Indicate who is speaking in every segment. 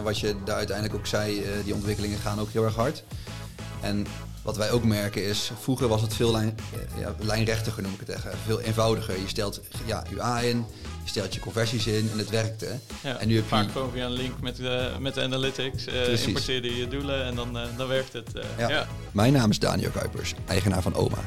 Speaker 1: En wat je daar uiteindelijk ook zei, eh, die ontwikkelingen gaan ook heel erg hard. En wat wij ook merken is, vroeger was het veel lijn, ja, lijnrechtiger noem ik het echt. Veel eenvoudiger. Je stelt ja, UA in, je stelt je conversies in en het werkte.
Speaker 2: Ja,
Speaker 1: en nu heb
Speaker 2: vaak
Speaker 1: je...
Speaker 2: gewoon via een link met, de met de analytics. Uh, importeer je je doelen en dan, uh, dan werkt het. Uh,
Speaker 1: ja.
Speaker 2: ja.
Speaker 1: Mijn naam is Daniel Kuipers, eigenaar van OMA.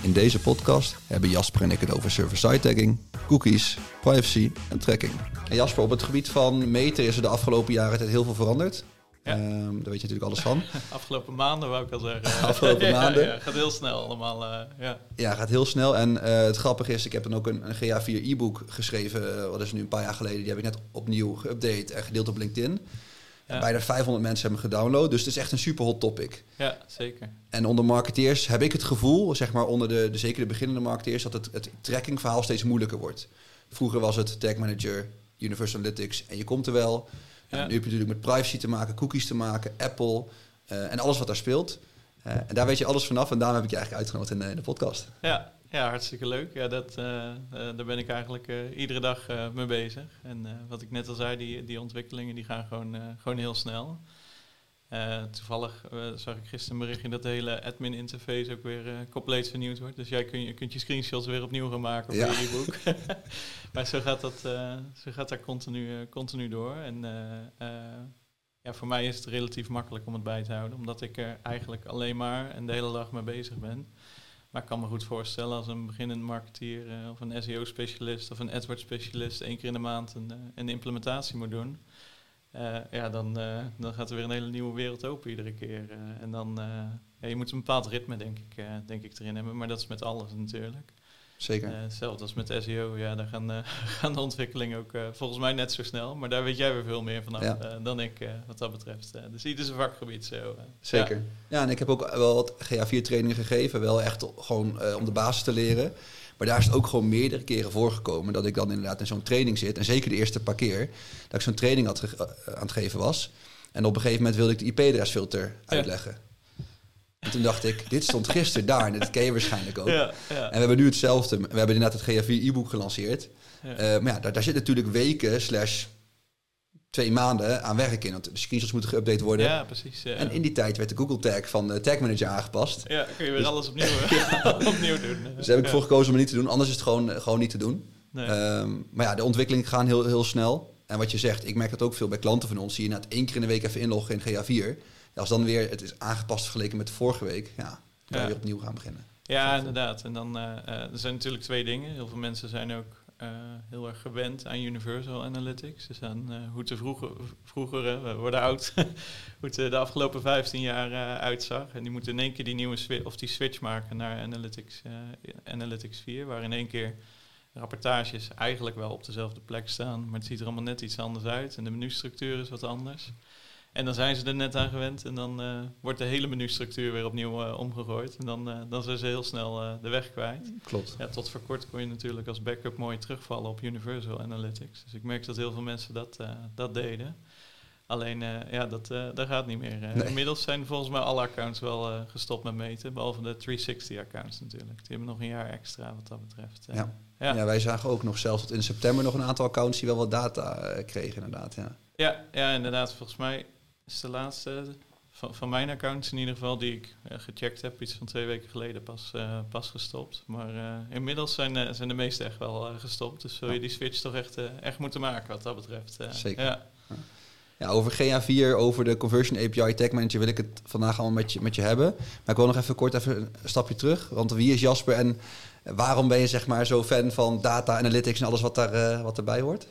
Speaker 1: In deze podcast hebben Jasper en ik het over server-side tagging, cookies, privacy en tracking. En Jasper, op het gebied van meten is er de afgelopen jaren het heel veel veranderd. Ja. Um, daar weet je natuurlijk alles van.
Speaker 2: Afgelopen maanden wou ik al zeggen.
Speaker 1: Afgelopen maanden.
Speaker 2: Ja, gaat heel snel allemaal. Uh, ja.
Speaker 1: ja, gaat heel snel. En uh, het grappige is, ik heb dan ook een, een GA4 e-book geschreven. Uh, wat is nu een paar jaar geleden. Die heb ik net opnieuw geüpdate en gedeeld op LinkedIn. Ja. Bijna 500 mensen hebben gedownload. Dus het is echt een super hot topic.
Speaker 2: Ja, zeker.
Speaker 1: En onder marketeers heb ik het gevoel, zeg maar onder de, de zeker de beginnende marketeers, dat het, het trackingverhaal steeds moeilijker wordt. Vroeger was het Tag Manager, Universal Analytics en je komt er wel. Ja. En nu heb je natuurlijk met privacy te maken, cookies te maken, Apple uh, en alles wat daar speelt. Uh, en daar weet je alles vanaf en daarom heb ik je eigenlijk uitgenodigd in, in de podcast.
Speaker 2: Ja, ja, hartstikke leuk. Ja, dat, uh, daar ben ik eigenlijk iedere dag mee bezig. En wat ik net al zei, die, die ontwikkelingen die gaan gewoon, gewoon heel snel. Toevallig zag ik gisteren een berichtje dat de hele admin interface ook weer compleet vernieuwd wordt. Dus jij kun je, kunt je screenshots weer opnieuw gaan maken op ja. je e-book. maar zo gaat dat, zo gaat dat continu, continu door. En ja, voor mij is het relatief makkelijk om het bij te houden, omdat ik er eigenlijk alleen maar en de hele dag mee bezig ben. Maar ik kan me goed voorstellen als een beginnend marketeer uh, of een SEO-specialist of een AdWords-specialist één keer in de maand een, uh, een implementatie moet doen. Uh, ja, dan, dan gaat er weer een hele nieuwe wereld open iedere keer. en dan, ja, je moet een bepaald ritme denk ik, denk ik erin hebben, maar dat is met alles natuurlijk.
Speaker 1: Zeker.
Speaker 2: Hetzelfde als met SEO, ja, daar gaan, gaan de ontwikkelingen ook volgens mij net zo snel. Maar daar weet jij weer veel meer ja. dan ik wat dat betreft. dus ieder zijn vakgebied zo.
Speaker 1: Zeker. Ja. ja. en ik heb ook wel wat GA4 trainingen gegeven. Wel echt gewoon om de basis te leren. Maar daar is het ook gewoon meerdere keren voorgekomen dat ik dan inderdaad in zo'n training zit. En zeker de eerste paar keer dat ik zo'n training had aan het geven was. En op een gegeven moment wilde ik de IP-adresfilter uitleggen. En toen dacht ik, dit stond gisteren daar en dat ken je waarschijnlijk ook.
Speaker 2: Ja, ja.
Speaker 1: En we hebben nu hetzelfde. We hebben inderdaad het GA4 e-book gelanceerd. Uh, maar ja, daar, daar zit natuurlijk weken slash twee maanden aan werk in. Want de screenshots moeten geüpdate worden.
Speaker 2: Ja, precies. Ja.
Speaker 1: En in die tijd werd de Google tag van de Tag Manager aangepast.
Speaker 2: Ja, kun je weer dus, alles opnieuw, opnieuw doen.
Speaker 1: Dus daar heb ik voor gekozen om het niet te doen. Anders is het gewoon, gewoon niet te doen. Nee. Um, maar ja, de ontwikkelingen gaan heel, heel snel. En wat je zegt, ik merk dat ook veel bij klanten van ons. Zie je na één keer in de week even inloggen in GA4 als dan weer het is aangepast vergeleken met vorige week, ja, dan je weer opnieuw gaan beginnen.
Speaker 2: Ja, inderdaad. En dan uh, er zijn natuurlijk twee dingen. Heel veel mensen zijn ook uh, heel erg gewend aan Universal Analytics. Dus aan uh, hoe het er vroeger, vroeger we worden oud, hoe het de afgelopen 15 jaar uitzag. En die moeten in één keer die nieuwe of die switch maken naar Analytics, Analytics 4, waar in één keer rapportages eigenlijk wel op dezelfde plek staan, maar het ziet er allemaal net iets anders uit en de menustructuur is wat anders. En dan zijn ze er net aan gewend en dan uh, wordt de hele menustructuur weer opnieuw uh, omgegooid. En dan, uh, dan zijn ze heel snel de weg kwijt.
Speaker 1: Klopt.
Speaker 2: Ja, tot voor kort kon je natuurlijk als backup mooi terugvallen op Universal Analytics. Dus ik merk dat heel veel mensen dat, dat deden. Alleen, ja, dat, dat gaat niet meer. Nee. Inmiddels zijn volgens mij alle accounts wel gestopt met meten. Behalve de 360-accounts natuurlijk. Die hebben nog een jaar extra wat dat betreft.
Speaker 1: Ja. Ja. ja. wij zagen ook nog zelfs tot in september nog een aantal accounts die wel wat data kregen inderdaad. Ja.
Speaker 2: Ja, ja, inderdaad. Volgens mij is de laatste van, van mijn accounts in ieder geval die ik uh, gecheckt heb, iets van twee weken geleden pas, uh, pas gestopt. Maar uh, inmiddels zijn, zijn de meeste echt wel gestopt. Dus zul je die switch toch echt, echt moeten maken wat dat betreft.
Speaker 1: Zeker.
Speaker 2: Ja.
Speaker 1: Ja, over GA4, over de Conversion API Tag Manager wil ik het vandaag allemaal met je, met je hebben. Maar ik wil nog even kort even een stapje terug. Want wie is Jasper en waarom ben je zeg maar zo fan van data analytics en alles wat, daar, wat erbij hoort?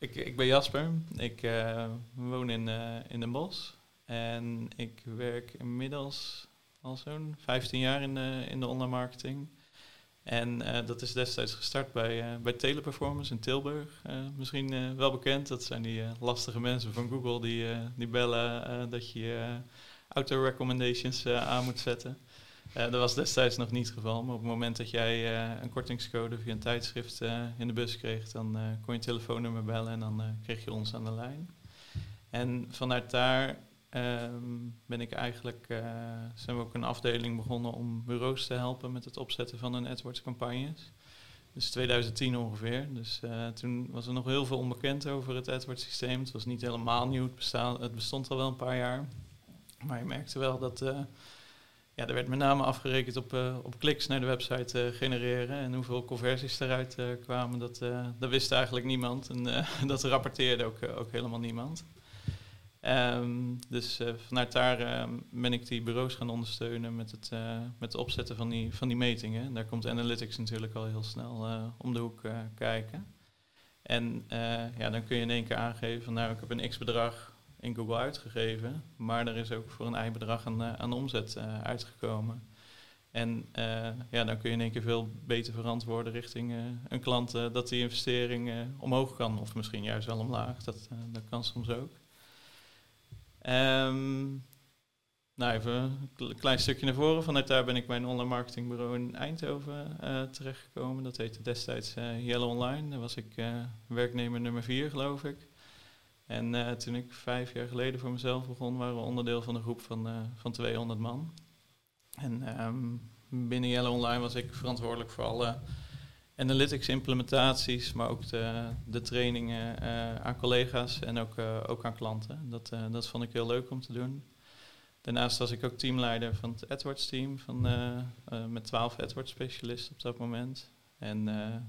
Speaker 2: Ik, ik ben Jasper. Ik uh, woon in, uh, in Den Bosch. En ik werk inmiddels al zo'n 15 jaar in de, in de online marketing. En uh, dat is destijds gestart bij, bij Teleperformance in Tilburg. misschien wel bekend. Dat zijn die lastige mensen van Google die, die bellen dat je auto-recommendations aan moet zetten. Uh, dat was destijds nog niet het geval, maar op het moment dat jij uh, een kortingscode via een tijdschrift uh, in de bus kreeg, dan kon je telefoonnummer bellen en dan kreeg je ons aan de lijn. En vanuit daar um, ben ik eigenlijk, zijn we ook een afdeling begonnen om bureaus te helpen met het opzetten van hun AdWords campagnes. Dus 2010 ongeveer. Dus toen was er nog heel veel onbekend over het AdWords systeem. Het was niet helemaal nieuw, het, het bestond al wel een paar jaar. Maar je merkte wel dat ja, er werd met name afgerekend op, uh, op kliks naar de website uh, genereren. En hoeveel conversies eruit uh, kwamen, dat, dat wist eigenlijk niemand. En dat rapporteerde ook, ook helemaal niemand. Um, dus vanuit daar um, ben ik die bureaus gaan ondersteunen met het, met het opzetten van die, van die metingen. En daar komt Analytics natuurlijk al heel snel om de hoek kijken. En ja, dan kun je in één keer aangeven, nou ik heb een x-bedrag in Google uitgegeven, maar er is ook voor een eigen bedrag aan, uh, aan omzet uh, uitgekomen. En uh, ja, dan kun je in één keer veel beter verantwoorden richting een klant dat die investering omhoog kan, of misschien juist wel omlaag. Dat, dat kan soms ook. Um, nou, even een klein stukje naar voren. Vanuit daar ben ik bij een online marketingbureau in Eindhoven terechtgekomen. Dat heette destijds Yellow Online. Daar was ik werknemer nummer vier, geloof ik. En uh, toen ik vijf jaar geleden voor mezelf begon, waren we onderdeel van een groep van, uh, van 200 man. En um, binnen Yellow Online was ik verantwoordelijk voor alle analytics implementaties, maar ook de, de trainingen uh, aan collega's en ook, ook aan klanten. Dat, dat vond ik heel leuk om te doen. Daarnaast was ik ook teamleider van het AdWords team van, met 12 AdWords specialisten op dat moment. En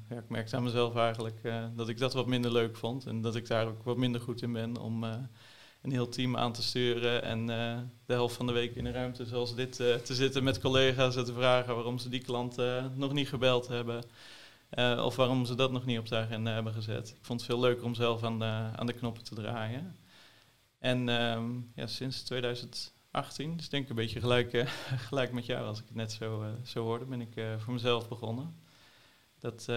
Speaker 2: ja, ik merkte aan mezelf eigenlijk uh, dat ik dat wat minder leuk vond. En dat ik daar ook wat minder goed in ben om uh, een heel team aan te sturen. En de helft van de week in een ruimte zoals dit te zitten met collega's en te vragen waarom ze die klant nog niet gebeld hebben. of waarom ze dat nog niet op de agenda hebben gezet. Ik vond het veel leuker om zelf aan de, aan de knoppen te draaien. En ehm, ja, sinds 2018, dus denk ik een beetje gelijk, gelijk met jou als ik het net zo, zo hoorde, ben ik voor mezelf begonnen. Dat uh,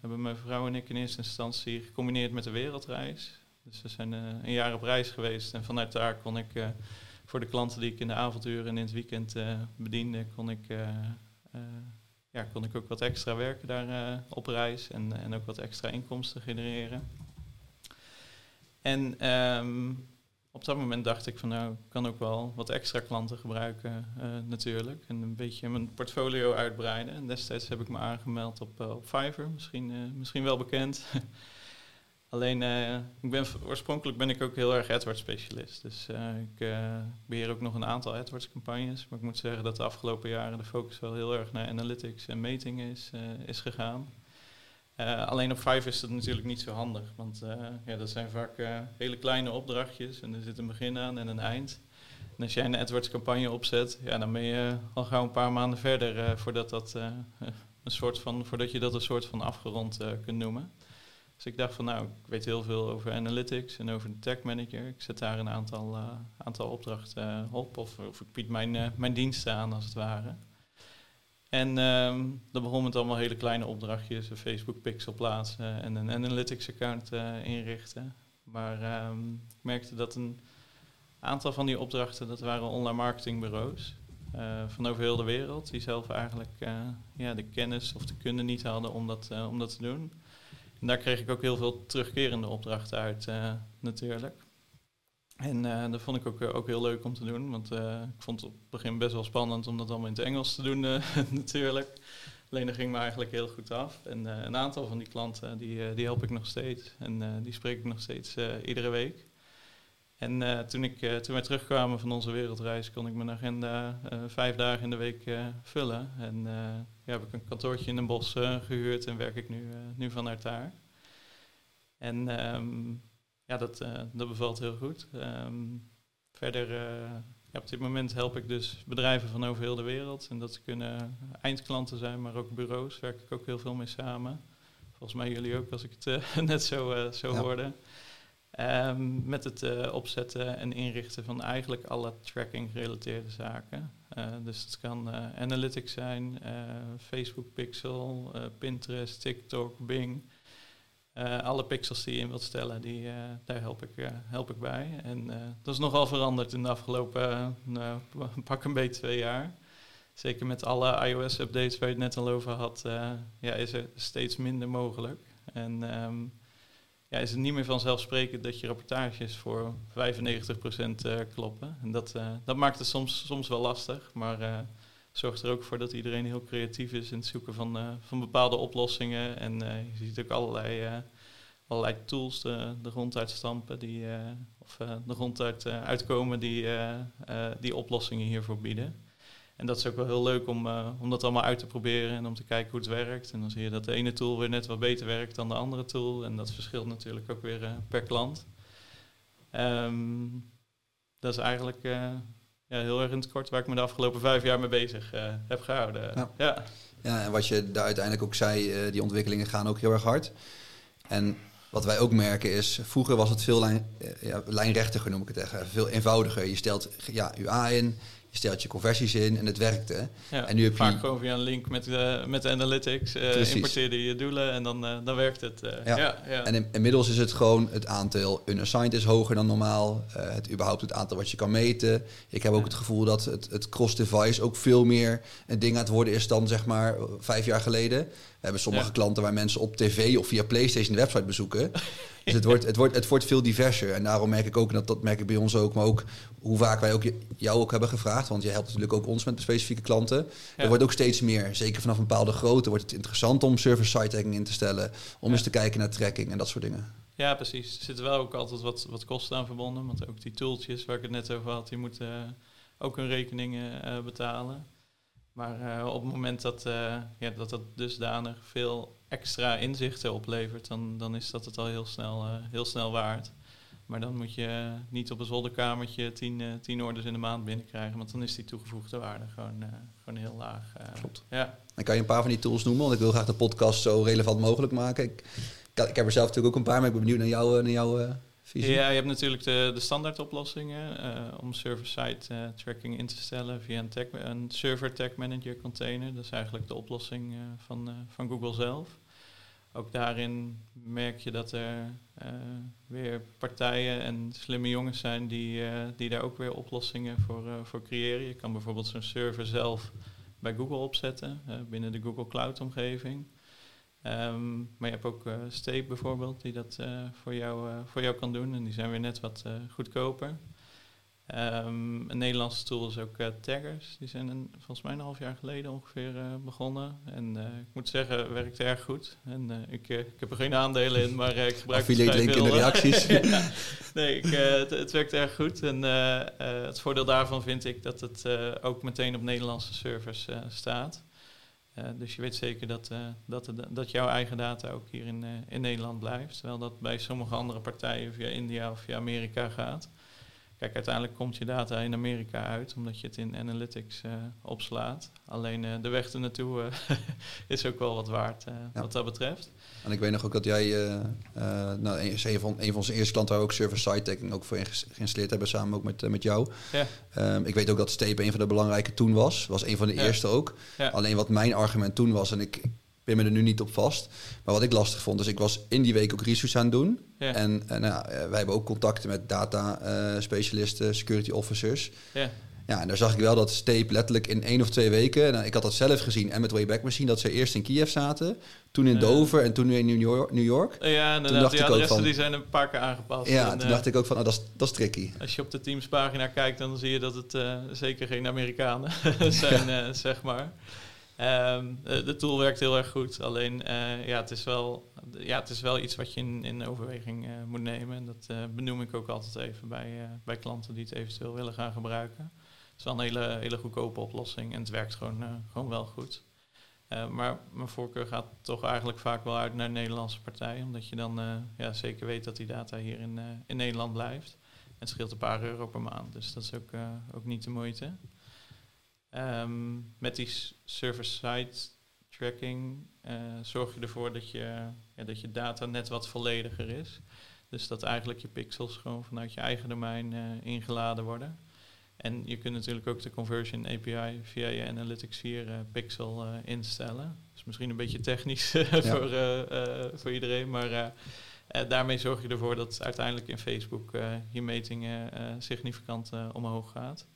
Speaker 2: hebben mijn vrouw en ik in eerste instantie gecombineerd met de wereldreis. Dus we zijn uh, een jaar op reis geweest en vanuit daar kon ik uh, voor de klanten die ik in de avonturen en in het weekend bediende, kon ik, ja, kon ik ook wat extra werken daar op reis en, en ook wat extra inkomsten genereren. En um, op dat moment dacht ik van nou, ik kan ook wel wat extra klanten gebruiken uh, natuurlijk. En een beetje mijn portfolio uitbreiden. En destijds heb ik me aangemeld op, uh, op Fiverr, misschien, uh, misschien wel bekend. Alleen, ik ben, oorspronkelijk ben ik ook heel erg AdWords specialist. Dus ik beheer ook nog een aantal AdWords campagnes. Maar ik moet zeggen dat de afgelopen jaren de focus wel heel erg naar analytics en metingen is, is gegaan. Uh, alleen op Five is dat natuurlijk niet zo handig, want uh, ja, dat zijn vaak uh, hele kleine opdrachtjes en er zit een begin aan en een eind. En als jij een AdWords campagne opzet, ja, dan ben je al gauw een paar maanden verder voordat, dat, een soort van, voordat je dat een soort van afgerond kunt noemen. Dus ik dacht van nou, ik weet heel veel over analytics en over de tag manager. Ik zet daar een aantal, aantal opdrachten op of, of ik bied mijn, mijn diensten aan als het ware. En um, dan begon met allemaal hele kleine opdrachtjes, een Facebook pixel plaatsen en een analytics account uh, inrichten. Maar um, ik merkte dat een aantal van die opdrachten, dat waren online marketingbureaus uh, van over heel de wereld, die zelf eigenlijk uh, ja, de kennis of de kunde niet hadden om dat, om dat te doen. En daar kreeg ik ook heel veel terugkerende opdrachten uit natuurlijk. En uh, dat vond ik ook, uh, ook heel leuk om te doen, want uh, ik vond het op het begin best wel spannend om dat allemaal in het Engels te doen natuurlijk. Alleen dat ging me eigenlijk heel goed af. En een aantal van die klanten, die, die help ik nog steeds. En die spreek ik nog steeds iedere week. En toen, ik, toen wij terugkwamen van onze wereldreis, kon ik mijn agenda vijf dagen in de week vullen. En ja, heb ik een kantoortje in een bos gehuurd en werk ik nu, nu vanuit daar. En... Um, ja, dat, uh, dat bevalt heel goed. Um, verder, uh, ja, op dit moment help ik dus bedrijven van over heel de wereld. En dat kunnen eindklanten zijn, maar ook bureaus. Werk ik ook heel veel mee samen. Volgens mij jullie ook, als ik het uh, net zo, zo ja. hoorde. Um, met het opzetten en inrichten van eigenlijk alle tracking-gerelateerde zaken. dus het kan analytics zijn, Facebook Pixel, Pinterest, TikTok, Bing. Uh, alle pixels die je in wilt stellen, die, uh, daar help ik, uh, help ik bij. En dat is nogal veranderd in de afgelopen nou, pak een beetje twee jaar. Zeker met alle iOS-updates waar je het net al over had, ja, is er steeds minder mogelijk. En um, ja, is het niet meer vanzelfsprekend dat je rapportages voor 95% kloppen. En dat, dat maakt het soms, soms wel lastig, maar zorgt er ook voor dat iedereen heel creatief is in het zoeken van, van bepaalde oplossingen. En je ziet ook allerlei, allerlei tools de, de grond uitstampen, die, of de grond uit, uitkomen die, die oplossingen hiervoor bieden. En dat is ook wel heel leuk om, uh, om dat allemaal uit te proberen en om te kijken hoe het werkt. En dan zie je dat de ene tool weer net wat beter werkt dan de andere tool. En dat verschilt natuurlijk ook weer uh, per klant. Um, dat is eigenlijk uh, ja, heel erg in het kort waar ik me de afgelopen vijf jaar mee bezig heb gehouden.
Speaker 1: Ja. ja. Ja. en wat je daar uiteindelijk ook zei, die ontwikkelingen gaan ook heel erg hard. En wat wij ook merken is, vroeger was het veel lijn, ja, lijnrechtiger, noem ik het echt, veel eenvoudiger. Je stelt ja, UA in, je stelt je conversies in en het werkte.
Speaker 2: Ja, en nu heb vaak je... gewoon via een link met, uh, met de analytics uh, importeerde je doelen en dan, uh, dan werkt het. Ja. ja. Ja,
Speaker 1: En in, inmiddels is het gewoon het aantal unassigned is hoger dan normaal. het überhaupt het aantal wat je kan meten. Ik heb ook het gevoel dat het, het cross-device ook veel meer een ding aan het worden is dan zeg maar vijf jaar geleden. We hebben sommige klanten waar mensen op tv of via PlayStation de website bezoeken. Dus het wordt, het, wordt, het wordt veel diverser. En daarom merk ik ook, en dat, dat merk ik bij ons ook, maar ook hoe vaak wij ook jou ook hebben gevraagd. Want je helpt natuurlijk ook ons met specifieke klanten. Er wordt ook steeds meer, zeker vanaf een bepaalde grootte, wordt het interessant om server-side tracking in te stellen. Om eens te kijken naar tracking en dat soort dingen.
Speaker 2: Ja, precies. Er zitten wel ook altijd wat, wat kosten aan verbonden. Want ook die tooltjes waar ik het net over had, die moeten uh, ook hun rekeningen uh, betalen. Maar uh, op het moment dat, ja, dat dat dusdanig veel extra inzichten oplevert, dan, dan is dat het al heel snel, heel snel waard. Maar dan moet je niet op een zolderkamertje tien, tien orders in de maand binnenkrijgen. Want dan is die toegevoegde waarde gewoon, gewoon heel laag.
Speaker 1: Klopt. Ja. Dan kan je een paar van die tools noemen, want ik wil graag de podcast zo relevant mogelijk maken. Ik, ik, heb er zelf natuurlijk ook een paar, maar ik ben benieuwd naar, jou, naar jouw
Speaker 2: Ja, je hebt natuurlijk de, de standaard oplossingen om server-side tracking in te stellen via een, een server tag manager container. Dat is eigenlijk de oplossing van, van Google zelf ook daarin merk je dat er weer partijen en slimme jongens zijn die, die daar ook weer oplossingen voor, voor creëren. Je kan bijvoorbeeld zo'n server zelf bij Google opzetten, binnen de Google Cloud omgeving. Um, maar je hebt ook Steep bijvoorbeeld, die dat voor, jou, voor jou kan doen. En die zijn weer net wat goedkoper. Um, een Nederlandse tool is ook uh, Taggers. Die zijn een, volgens mij een half jaar geleden ongeveer uh, begonnen. En uh, ik moet zeggen, werkt erg goed. En ik, ik heb er geen aandelen in, maar ik gebruik
Speaker 1: Affiliate het link in de reacties.
Speaker 2: ja. Nee, ik, het, het, werkt erg goed. En het voordeel daarvan vind ik dat het ook meteen op Nederlandse servers staat. Dus je weet zeker dat, dat, dat jouw eigen data ook hier in, in Nederland blijft. Terwijl dat bij sommige andere partijen via India of via Amerika gaat. Kijk, uiteindelijk komt je data in Amerika uit, omdat je het in analytics uh, opslaat. Alleen uh, de weg er naartoe uh, is ook wel wat waard ja. wat dat betreft.
Speaker 1: En ik weet nog ook dat jij, nou, een, van, een van onze eerste klanten waar ook server-side tagging ook voor geïnstalleerd hebben, samen ook met, met jou. Ja. Um, ik weet ook dat Steep een van de belangrijke toen was, was een van de ja. eerste ook. Alleen wat mijn argument toen was, en ik, ben me er nu niet op vast. Maar wat ik lastig vond, dus ik was in die week ook research aan het doen. Ja. En, en nou, eh, wij hebben ook contacten met data uh, specialisten, security officers. Ja. Ja, en daar zag ik wel dat Steep letterlijk in één of twee weken... Nou, ik had dat zelf gezien en met Wayback Machine... dat ze eerst in Kiev zaten, toen in Dover en toen in New York. New York.
Speaker 2: Ja, en toen dacht die ik ook van, die zijn een paar keer aangepast.
Speaker 1: Ja, en, toen dacht ik ook van, oh, dat, is, dat is tricky.
Speaker 2: Als je op de Teams-pagina kijkt, dan zie je dat het uh, zeker geen Amerikanen zijn, ja. zeg maar. Um, de tool werkt heel erg goed. Alleen uh, ja, het is wel, ja, het is wel iets wat je in, in overweging uh, moet nemen. En dat benoem ik ook altijd even bij, bij klanten die het eventueel willen gaan gebruiken. Het is wel een hele, hele goedkope oplossing en het werkt gewoon, gewoon wel goed. maar mijn voorkeur gaat toch eigenlijk vaak wel uit naar Nederlandse partijen. Omdat je dan ja, zeker weet dat die data hier in, in Nederland blijft. En het scheelt een paar euro per maand. Dus dat is ook, ook niet de moeite. Um, met die server-side tracking uh, zorg je ervoor dat je, ja, dat je data net wat vollediger is. Dus dat eigenlijk je pixels gewoon vanuit je eigen domein uh, ingeladen worden. En je kunt natuurlijk ook de conversion API via je Analytics 4 uh, pixel instellen. Dat is misschien een beetje technisch voor, voor iedereen, maar daarmee zorg je ervoor dat uiteindelijk in Facebook je metingen significant omhoog gaat.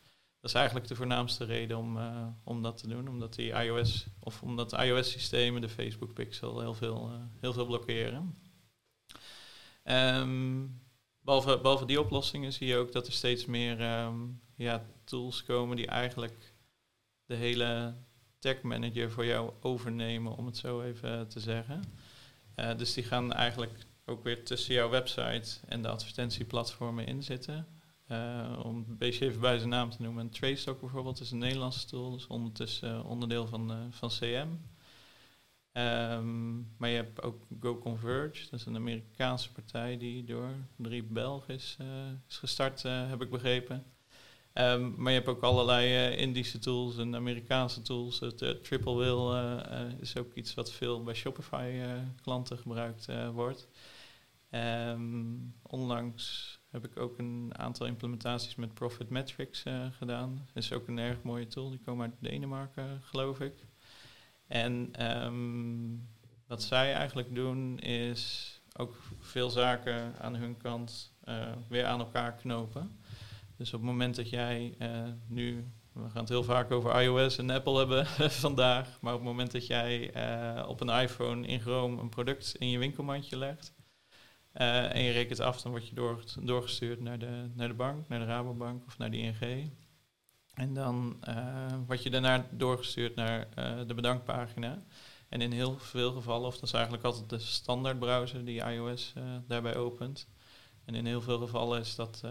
Speaker 2: Dat is eigenlijk de voornaamste reden om, uh, om dat te doen. Omdat die iOS of omdat iOS-systemen de Facebook Pixel heel veel, uh, heel veel blokkeren. Um, behalve, behalve die oplossingen zie je ook dat er steeds meer um, ja, tools komen die eigenlijk de hele tech manager voor jou overnemen, om het zo even te zeggen. dus die gaan eigenlijk ook weer tussen jouw website en de advertentieplatformen in zitten. om een beetje even bij zijn naam te noemen. Tracestock bijvoorbeeld is een Nederlandse tool, dus ondertussen onderdeel van, van CM. Um, maar je hebt ook GoConverge, dat is een Amerikaanse partij die door drie Belgen is, is gestart, heb ik begrepen. Um, maar je hebt ook allerlei Indische tools en Amerikaanse tools. Het Triple Whale is ook iets wat veel bij Shopify-klanten gebruikt wordt. Um, onlangs heb ik ook een aantal implementaties met Profit Metrics gedaan. Dat is ook een erg mooie tool, die komen uit Denemarken, geloof ik. En um, wat zij eigenlijk doen is ook veel zaken aan hun kant uh, weer aan elkaar knopen. Dus op het moment dat jij uh, nu, we gaan het heel vaak over iOS en Apple hebben vandaag, maar op het moment dat jij op een iPhone in Chrome een product in je winkelmandje legt en je rekent af, dan word je door, doorgestuurd naar de, naar de bank, naar de Rabobank of naar de ING. En dan uh, word je daarna doorgestuurd naar uh, de bedankpagina. En in heel veel gevallen, of dat is eigenlijk altijd de standaard browser die iOS uh, daarbij opent. En in heel veel gevallen is dat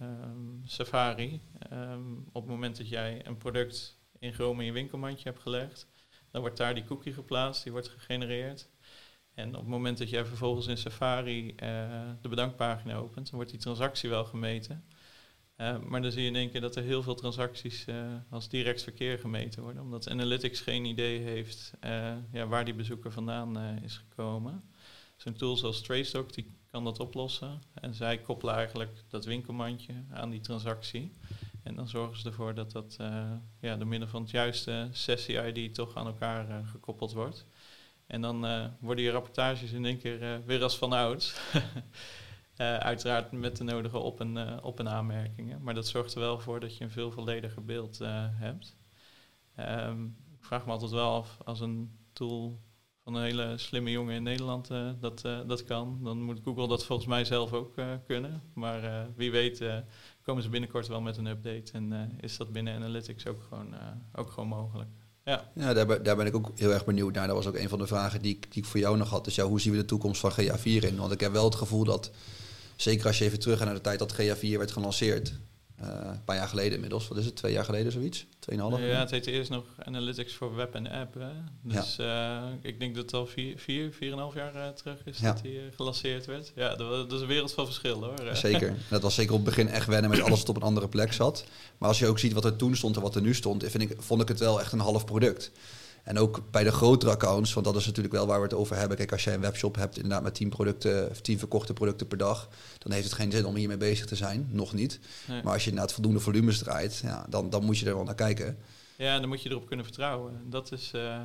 Speaker 2: um, Safari. Um, op het moment dat jij een product in Chrome in je winkelmandje hebt gelegd, dan wordt daar die cookie geplaatst, die wordt gegenereerd. En op het moment dat jij vervolgens in Safari de bedankpagina opent, dan wordt die transactie wel gemeten. Uh, maar dan zie je in één keer dat er heel veel transacties uh, als direct verkeer gemeten worden, omdat Analytics geen idee heeft ja, waar die bezoeker vandaan is gekomen. Zo'n tool zoals TraceDoc die kan dat oplossen en zij koppelen eigenlijk dat winkelmandje aan die transactie. En dan zorgen ze ervoor dat dat ja, door middel van het juiste sessie-ID toch aan elkaar gekoppeld wordt. En dan worden je rapportages in één keer weer als van ouds. Uh, uiteraard met de nodige op- en, op- en aanmerkingen. Maar dat zorgt er wel voor dat je een veel vollediger beeld hebt. Um, ik vraag me altijd wel af, als een tool van een hele slimme jongen in Nederland dat, dat kan, dan moet Google dat volgens mij zelf ook kunnen. Maar wie weet komen ze binnenkort wel met een update en is dat binnen Analytics ook gewoon, ook gewoon mogelijk. Ja,
Speaker 1: ja daar, daar ben ik ook heel erg benieuwd naar. Dat was ook een van de vragen die, die ik voor jou nog had. Dus ja, hoe zien we de toekomst van GA4 in? Want ik heb wel het gevoel dat Zeker als je even terug gaat naar de tijd dat GA4 werd gelanceerd. Uh, een paar jaar geleden inmiddels. Wat is het? Twee jaar geleden zoiets? Tweeënhalf?
Speaker 2: Ja, het heette eerst nog Analytics voor web en app. Hè? Dus ja. uh, ik denk dat het al vier, vier, vier en half jaar uh, terug is ja. dat die gelanceerd werd. Ja, dat, dat, is een wereld van verschil hoor.
Speaker 1: Zeker. Dat was zeker op het begin echt wennen met alles wat op een andere plek zat. Maar als je ook ziet wat er toen stond en wat er nu stond, vind ik, vond ik het wel echt een half product. En ook bij de grotere accounts, want dat is natuurlijk wel waar we het over hebben. Kijk, als jij een webshop hebt inderdaad met 10 producten of 10 verkochte producten per dag, dan heeft het geen zin om hiermee bezig te zijn. Nog niet. Nee. Maar als je inderdaad voldoende volumes draait, ja, dan, dan moet je er wel naar kijken.
Speaker 2: Ja, dan moet je erop kunnen vertrouwen. Dat is uh,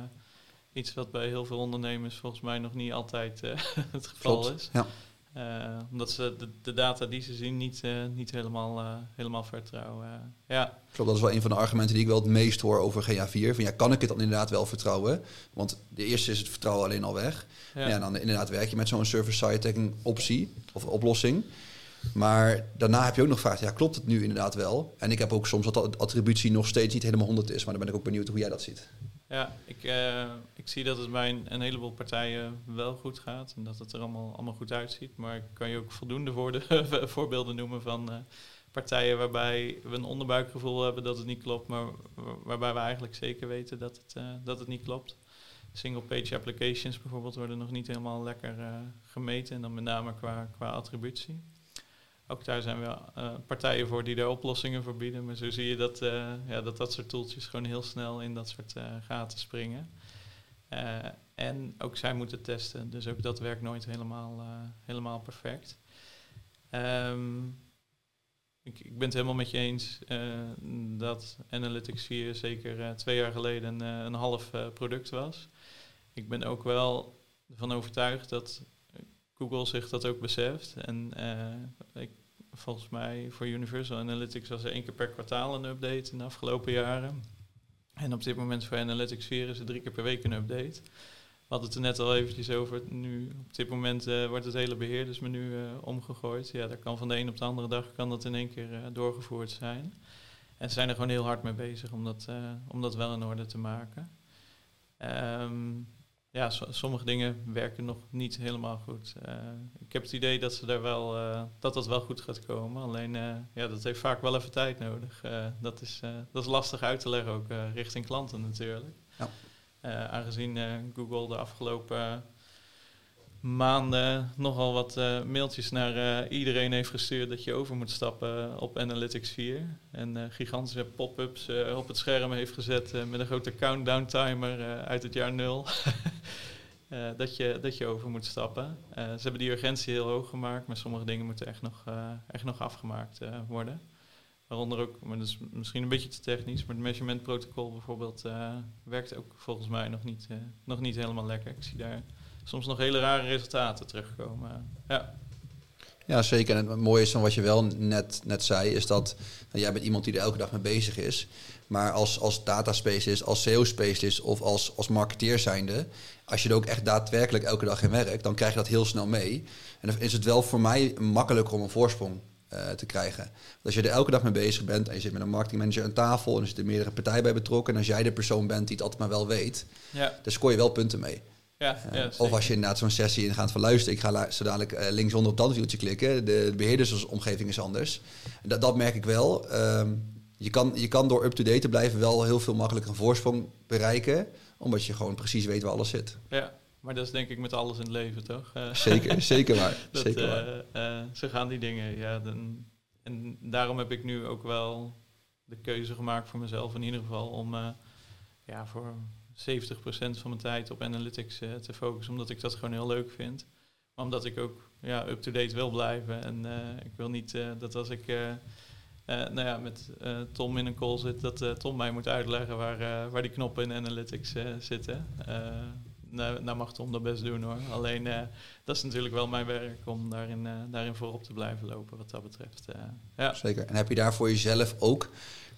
Speaker 2: iets wat bij heel veel ondernemers volgens mij nog niet altijd uh, het geval
Speaker 1: Klopt,
Speaker 2: is.
Speaker 1: Ja.
Speaker 2: Uh, omdat ze de, de, data die ze zien niet, uh, niet helemaal, uh, helemaal vertrouwen. ja.
Speaker 1: Klopt, dat is wel een van de argumenten die ik wel het meest hoor over GA4. Van ja, kan ik het dan inderdaad wel vertrouwen? Want de eerste is het vertrouwen alleen al weg. Ja. ja dan inderdaad werk je met zo'n server-side tagging optie of oplossing. Maar daarna heb je ook nog gevraagd, ja, klopt het nu inderdaad wel? En ik heb ook soms dat de attributie nog steeds niet helemaal 100 is. Maar dan ben ik ook benieuwd hoe jij dat ziet.
Speaker 2: Ja, ik, uh, ik zie dat het bij een, een, heleboel partijen wel goed gaat en dat het er allemaal, allemaal goed uitziet. Maar ik kan je ook voldoende voor de, voorbeelden noemen van uh, partijen waarbij we een onderbuikgevoel hebben dat het niet klopt, maar waarbij we eigenlijk zeker weten dat het, uh, dat het niet klopt. Single-page applications bijvoorbeeld worden nog niet helemaal lekker gemeten en dan met name qua, qua attributie. Ook daar zijn wel uh, partijen voor die daar oplossingen voor bieden. Maar zo zie je dat, uh, ja, dat dat soort toeltjes gewoon heel snel in dat soort uh, gaten springen. en ook zij moeten testen. Dus ook dat werkt nooit helemaal, helemaal perfect. Um, ik, ik, ben het helemaal met je eens dat Analytics 4 zeker twee jaar geleden een half product was. Ik ben ook wel ervan overtuigd dat Google zich dat ook beseft. En uh, ik, volgens mij voor Universal Analytics was er één keer per kwartaal een update in de afgelopen jaren. En op dit moment voor Analytics 4 is er drie keer per week een update. We hadden het er net al eventjes over. Nu, op dit moment uh, wordt het hele beheerdersmenu uh, omgegooid. Ja, dat kan van de een op de andere dag kan dat in één keer doorgevoerd zijn. En ze zijn er gewoon heel hard mee bezig om dat, om dat wel in orde te maken. Ehm, ja, sommige dingen werken nog niet helemaal goed. Uh, ik heb het idee dat, ze daar wel, uh, dat dat wel goed gaat komen. Alleen uh, ja, dat heeft vaak wel even tijd nodig. dat, is, dat is lastig uit te leggen, ook richting klanten natuurlijk. Ja. aangezien Google de afgelopen maanden nogal wat uh, mailtjes naar uh, iedereen heeft gestuurd dat je over moet stappen op Analytics 4. En uh, gigantische pop-ups op het scherm heeft gezet met een grote countdown timer uit het jaar nul. dat, je, dat je over moet stappen. ze hebben die urgentie heel hoog gemaakt, maar sommige dingen moeten echt nog, echt nog afgemaakt worden. Waaronder ook, maar dat is misschien een beetje te technisch, maar het measurement protocol bijvoorbeeld werkt ook volgens mij nog niet, nog niet helemaal lekker. Ik zie daar soms nog hele rare resultaten terugkomen. Ja.
Speaker 1: Ja, zeker. En het mooie is van wat je wel net, net zei, is dat nou, jij bent iemand die er elke dag mee bezig is. Maar als, als data specialist, als SEO specialist of als, als marketeer zijnde, als je er ook echt daadwerkelijk elke dag in werkt, dan krijg je dat heel snel mee. En dan is het wel voor mij makkelijker om een voorsprong uh, te krijgen. Want als je er elke dag mee bezig bent en je zit met een marketingmanager aan tafel en er zitten meerdere partijen bij betrokken, en als jij de persoon bent die het altijd maar wel weet, ja. dan scoor je wel punten mee. Ja, ja, of als je inderdaad zo'n sessie ingaat van luisteren, ik ga zo dadelijk uh, linksonder op dat wieltje klikken. De, de beheerdersomgeving is anders. Dat, dat merk ik wel. Um, je, kan, je kan door up-to-date te blijven wel heel veel makkelijker een voorsprong bereiken. Omdat je gewoon precies weet waar alles zit.
Speaker 2: Ja, maar dat is denk ik met alles in het leven, toch?
Speaker 1: Eh, zeker, zeker waar. dat, zeker
Speaker 2: waar. Uh, zo gaan die dingen. Ja, dan, en daarom heb ik nu ook wel de keuze gemaakt voor mezelf in ieder geval om ja, voor 70% van mijn tijd op analytics uh, te focussen, omdat ik dat gewoon heel leuk vind. Maar omdat ik ook ja, up-to-date wil blijven. En uh, ik wil niet uh, dat als ik nou ja, met Tom in een call zit, dat Tom mij moet uitleggen waar, waar die knoppen in analytics zitten. nou, nou mag Tom dat best doen hoor. Alleen dat is natuurlijk wel mijn werk om daarin, daarin voorop te blijven lopen wat dat betreft.
Speaker 1: ja. Zeker. En heb je daar voor jezelf ook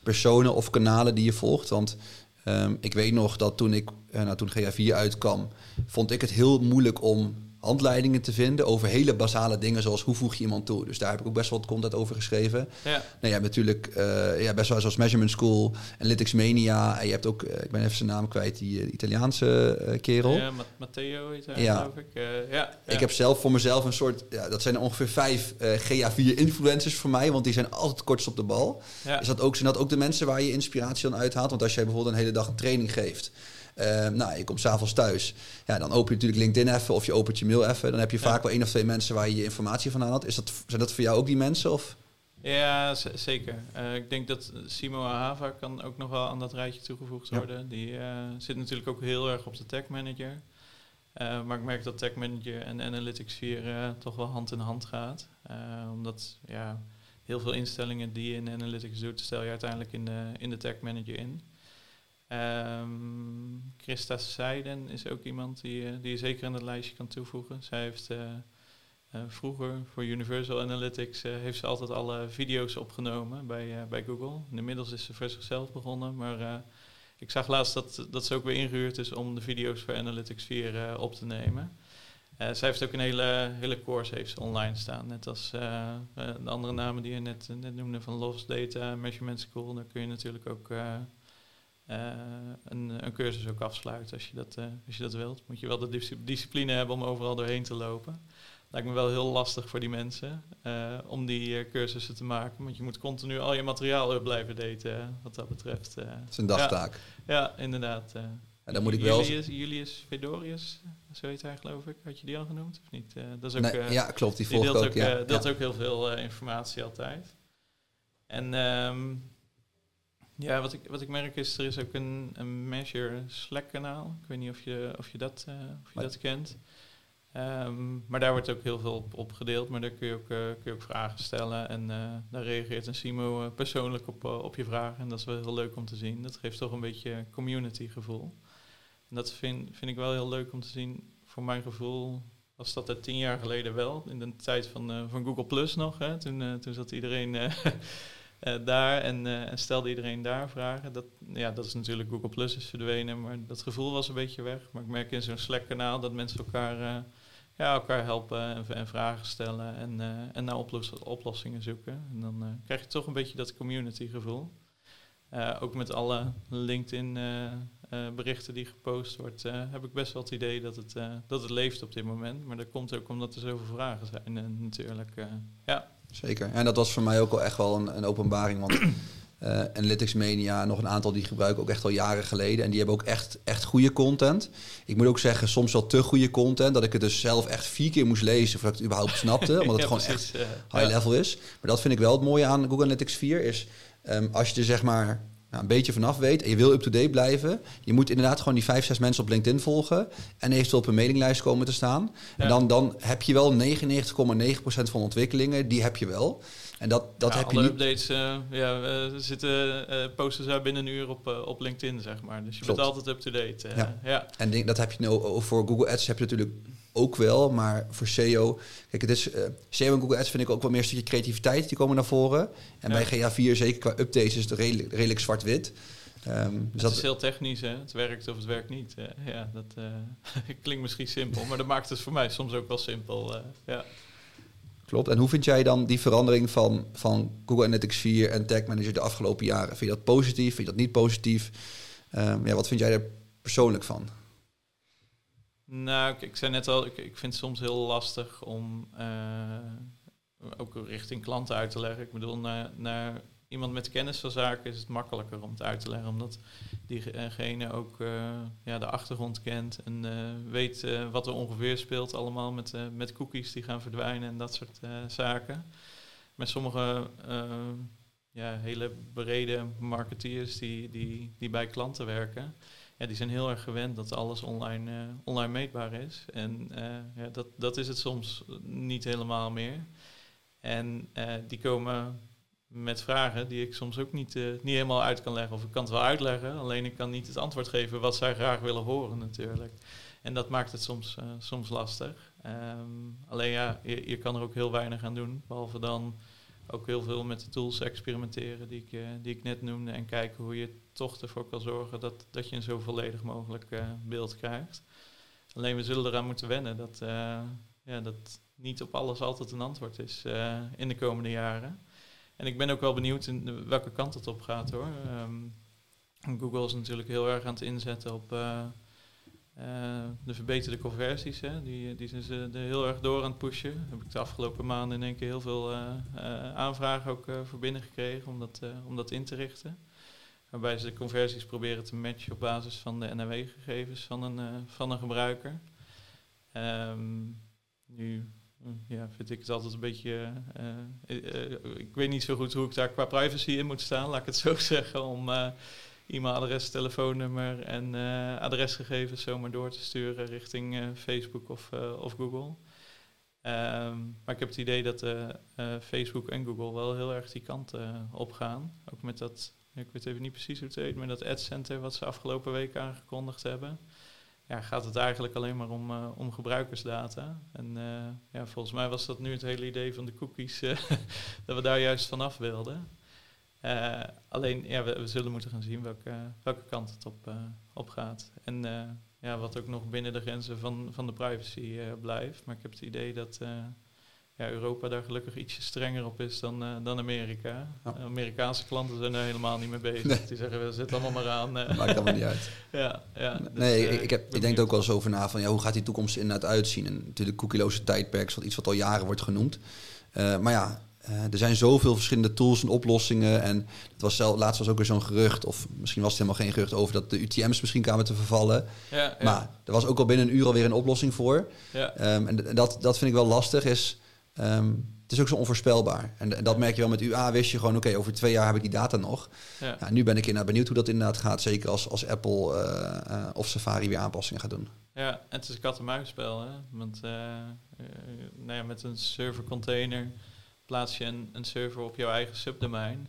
Speaker 1: personen of kanalen die je volgt? Want Ehm, ik weet nog dat toen ik, uh, nou, toen GA4 uitkwam, vond ik het heel moeilijk om handleidingen te vinden over hele basale dingen zoals hoe voeg je iemand toe. Dus daar heb ik ook best wel wat content over geschreven. Ja. Nou ja, natuurlijk uh, ja, best wel zoals Measurement School, Analytics Mania. En je hebt ook, uh, ik ben even zijn naam kwijt, die uh, Italiaanse kerel.
Speaker 2: Ja, Matteo heet hij, ja. geloof ik. ja,
Speaker 1: Ik heb zelf voor mezelf een soort, ja, dat zijn ongeveer vijf GA4 influencers voor mij, want die zijn altijd kortst op de bal. Is dat ook, zijn dat ook de mensen waar je inspiratie aan uithaalt? Want als jij bijvoorbeeld een hele dag een training geeft uh, nou, je komt s'avonds thuis. Ja, dan open je natuurlijk LinkedIn even of je opent je mail even. Dan heb je vaak wel één of twee mensen waar je je informatie van aan had. Is dat, zijn dat voor jou ook die mensen? Of?
Speaker 2: Ja, zeker. Uh, ik denk dat Simo Ahava kan ook nog wel aan dat rijtje toegevoegd worden. Die uh, zit natuurlijk ook heel erg op de tech manager. Uh, maar ik merk dat tech manager en analytics 4 toch wel hand in hand gaat. omdat ja, heel veel instellingen die je in analytics doet, stel je uiteindelijk in de, in de tech manager in. Um, Christa Seiden is ook iemand die, uh, die je zeker aan het lijstje kan toevoegen. Zij heeft uh, uh, vroeger voor Universal Analytics heeft ze altijd alle video's opgenomen bij, bij Google. Inmiddels is ze voor zichzelf begonnen, maar ik zag laatst dat, dat ze ook weer ingehuurd is om de video's voor Analytics 4 op te nemen. zij heeft ook een hele, hele course heeft online staan. Net als de andere namen die je net, net noemde van Lost Data, Measurement School. Daar kun je natuurlijk ook een, een, cursus ook afsluiten als je, dat, uh, als je dat wilt. Moet je wel de discipline hebben om overal doorheen te lopen. Lijkt me wel heel lastig voor die mensen uh, om die cursussen te maken. Want je moet continu al je materiaal blijven daten wat dat betreft.
Speaker 1: Het is een dagtaak.
Speaker 2: Ja, ja inderdaad.
Speaker 1: en dan moet ik wel...
Speaker 2: Julius, Julius Fedorius, zo heet hij geloof ik. Had je die al genoemd of niet? dat
Speaker 1: is ook, nee, ja, klopt. Die volgt
Speaker 2: deelt
Speaker 1: ook, ja.
Speaker 2: deelt ook heel veel informatie altijd. En... Um, ja, wat ik, wat ik merk is, er is ook een, een Measure Slack kanaal. Ik weet niet of je, of je, dat, uh, of je dat kent. Um, maar daar wordt ook heel veel op, op gedeeld, maar daar kun je ook, uh, kun je ook vragen stellen. En uh, daar reageert een Simo persoonlijk op, op je vragen. En dat is wel heel leuk om te zien. Dat geeft toch een beetje community gevoel. En dat vind, vind ik wel heel leuk om te zien. Voor mijn gevoel was dat er tien jaar geleden wel. In de tijd van, van Google Plus nog. Hè. Toen, toen zat iedereen uh, daar en, uh, en, stelde iedereen daar vragen. Dat, ja, dat is natuurlijk Google Plus is verdwenen, maar dat gevoel was een beetje weg. Maar ik merk in zo'n Slack-kanaal dat mensen elkaar, uh, ja, elkaar helpen en, en, vragen stellen en, en naar oplos oplossingen zoeken. En dan krijg je toch een beetje dat community gevoel. ook met alle LinkedIn berichten die gepost wordt, heb ik best wel het idee dat het, dat het leeft op dit moment. Maar dat komt ook omdat er zoveel vragen zijn natuurlijk. ja.
Speaker 1: Zeker. En dat was voor mij ook wel echt wel een, een openbaring. Want uh, Analytics Mania, nog een aantal die gebruiken ook echt al jaren geleden. En die hebben ook echt, echt goede content. Ik moet ook zeggen, soms wel te goede content. Dat ik het dus zelf echt vier keer moest lezen voordat ik het überhaupt snapte. Omdat het gewoon echt high level is. Maar dat vind ik wel het mooie aan Google Analytics 4. Is um, als je er zeg maar nou, een beetje vanaf weet en je wil up-to-date blijven, je moet inderdaad gewoon die vijf, zes mensen op LinkedIn volgen en eventueel op een mailinglijst komen te staan. En dan, dan heb je wel 99,9% van ontwikkelingen, die heb je wel. En dat, dat heb je niet...
Speaker 2: updates uh, ja, uh, zitten uh, posten ze binnen een uur op, op LinkedIn, zeg maar. Dus je bent altijd up-to-date.
Speaker 1: ja. ja. En denk, dat heb je nou voor Google Ads heb je natuurlijk ook wel, maar voor SEO... Kijk, het is, SEO en Google Ads vind ik ook wel meer een stukje creativiteit, die komen naar voren. En bij GA4, zeker qua updates, is het redelijk, redelijk zwart-wit.
Speaker 2: Um, dus het is heel technisch, hè? het werkt of het werkt niet. ja, dat klinkt misschien simpel, maar dat maakt het voor mij soms ook wel simpel. ja.
Speaker 1: Klopt. En hoe vind jij dan die verandering van, van Google Analytics 4 en Tag Manager de afgelopen jaren? Vind je dat positief? Vind je dat niet positief? Um, ja, wat vind jij er persoonlijk van?
Speaker 2: Nou, ik, zei net al, ik, ik vind het soms heel lastig om uh, ook richting klanten uit te leggen. Ik bedoel, naar, naar iemand met kennis van zaken is het makkelijker om het uit te leggen, omdat diegene ook uh, ja, de achtergrond kent en uh, weet wat er ongeveer speelt allemaal met, met cookies die gaan verdwijnen en dat soort zaken. Met sommige ja, hele brede marketeers die, die, die bij klanten werken, ja, die zijn heel erg gewend dat alles online, online meetbaar is. En ja, dat, dat is het soms niet helemaal meer. En die komen met vragen die ik soms ook niet, niet helemaal uit kan leggen. Of ik kan het wel uitleggen, alleen ik kan niet het antwoord geven wat zij graag willen horen natuurlijk. En dat maakt het soms, soms lastig. Um, alleen ja, je, je, kan er ook heel weinig aan doen. Behalve dan ook heel veel met de tools experimenteren die ik, uh, die ik net noemde. En kijken hoe je toch ervoor kan zorgen dat, dat je een zo volledig mogelijk beeld krijgt. Alleen we zullen eraan moeten wennen dat, ja, dat niet op alles altijd een antwoord is in de komende jaren. En ik ben ook wel benieuwd in welke kant het op gaat hoor. Um, Google is natuurlijk heel erg aan het inzetten op de verbeterde conversies. Hè. Die, die zijn ze er heel erg door aan het pushen. Daar heb ik de afgelopen maanden in één keer heel veel uh, aanvragen ook voor binnen gekregen om dat, om dat in te richten. Waarbij ze de conversies proberen te matchen op basis van de NAW-gegevens van een, van een gebruiker. Um, nu ja, vind ik het altijd een beetje. Ik weet niet zo goed hoe ik daar qua privacy in moet staan, laat ik het zo zeggen. Om e-mailadres, telefoonnummer en adresgegevens zomaar door te sturen richting Facebook of, of Google. Um, maar ik heb het idee dat Facebook en Google wel heel erg die kant op gaan. Ook met dat, ik weet even niet precies hoe het heet, maar dat Ad Center wat ze afgelopen week aangekondigd hebben ja, gaat het eigenlijk alleen maar om, om gebruikersdata. En ja, volgens mij was dat nu het hele idee van de cookies, dat we daar juist vanaf wilden. Alleen, ja, we, we, zullen moeten gaan zien welke, welke kant het op, op gaat. En ja, wat ook nog binnen de grenzen van, van de privacy blijft. Maar ik heb het idee dat ja, Europa daar gelukkig ietsje strenger op is dan, uh, dan Amerika. Amerikaanse klanten zijn er helemaal niet mee bezig. Die zeggen, we zitten allemaal maar aan.
Speaker 1: Uh. Maakt allemaal niet uit.
Speaker 2: ja, ja,
Speaker 1: dus, nee, ik, ik, heb, ik denk er ook wel eens over na van ja, hoe gaat die toekomst inderdaad uitzien? En natuurlijk cookieloze tijdperk is wat iets wat al jaren wordt genoemd. Uh, maar ja, er zijn zoveel verschillende tools en oplossingen. En het was zelf, laatst was ook weer zo'n gerucht, of misschien was het helemaal geen gerucht over dat de UTM's misschien kwamen te vervallen. Ja, ja. Maar er was ook al binnen een uur alweer een oplossing voor. Ja. Um, en dat, dat vind ik wel lastig. Is Um, het is ook zo onvoorspelbaar. En, en, dat merk je wel met UA. Wist je gewoon, oké, over twee jaar heb ik die data nog. Ja. ja nu ben ik inderdaad benieuwd hoe dat inderdaad gaat. Zeker als, als Apple uh, uh, of Safari weer aanpassingen gaat doen.
Speaker 2: Ja, en het is een kat-en-muisspel. Hè? Want uh, nou ja, met een servercontainer plaats je een, server op jouw eigen subdomein.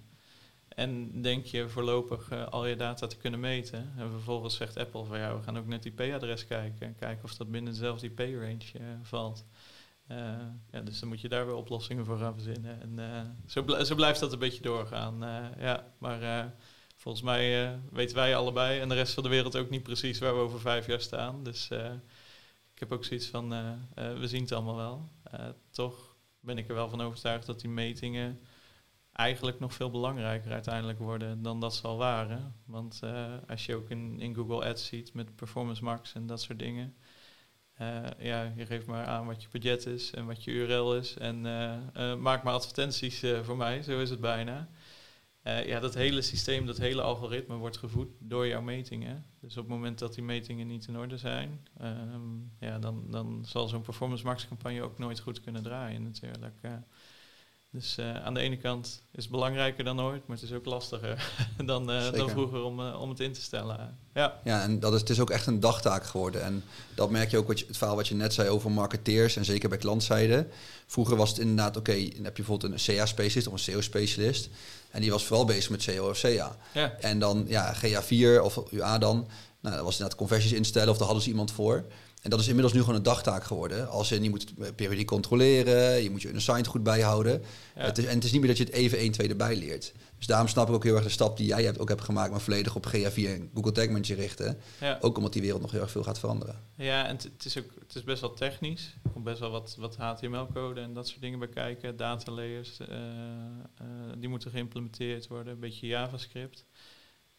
Speaker 2: En denk je voorlopig al je data te kunnen meten. En vervolgens zegt Apple van ja, we gaan ook net IP-adres kijken. En kijken of dat binnen dezelfde IP-range valt. Uh, ja, dus dan moet je daar weer oplossingen voor gaan verzinnen. En zo, zo, blijft dat een beetje doorgaan. Ja, maar volgens mij weten wij allebei en de rest van de wereld ook niet precies waar we over vijf jaar staan. Dus ik heb ook zoiets van, we zien het allemaal wel. toch ben ik er wel van overtuigd dat die metingen eigenlijk nog veel belangrijker uiteindelijk worden dan dat ze al waren. Want als je ook in, in Google Ads ziet met Performance Max en dat soort dingen. ja, je geeft maar aan wat je budget is en wat je URL is. En maak maar advertenties voor mij, zo is het bijna. Uh, ja, dat hele systeem, dat hele algoritme wordt gevoed door jouw metingen. Dus op het moment dat die metingen niet in orde zijn, um, ja, dan, dan zal zo'n performance max campagne ook nooit goed kunnen draaien natuurlijk. Dus uh, aan de ene kant is het belangrijker dan ooit, maar het is ook lastiger dan, dan vroeger om, om het in te stellen.
Speaker 1: Ja, ja en dat is, het is ook echt een dagtaak geworden. En dat merk je ook, wat je, het verhaal wat je net zei over marketeers en zeker bij klantzijde. Vroeger was het inderdaad, oké, okay, dan heb je bijvoorbeeld een CA-specialist of een SEO-specialist. En die was vooral bezig met CO of CA. Ja. En dan ja, GA4 of UA dan. Nou, dat was inderdaad conversies instellen of daar hadden ze iemand voor. En dat is inmiddels nu gewoon een dagtaak geworden. Als je, je moet periodiek controleren, je moet je een goed bijhouden. Het is, en het is niet meer dat je het even 1, 2 erbij leert. Dus daarom snap ik ook heel erg de stap die jij hebt, ook hebt gemaakt, maar volledig op GA4 en Google Tag Manager richten. Ja. Ook omdat die wereld nog heel erg veel gaat veranderen.
Speaker 2: Ja, en het is ook het is best wel technisch. Er komt best wel wat, wat HTML-code en dat soort dingen bij kijken. Data layers, uh, uh, die moeten geïmplementeerd worden. Een beetje JavaScript.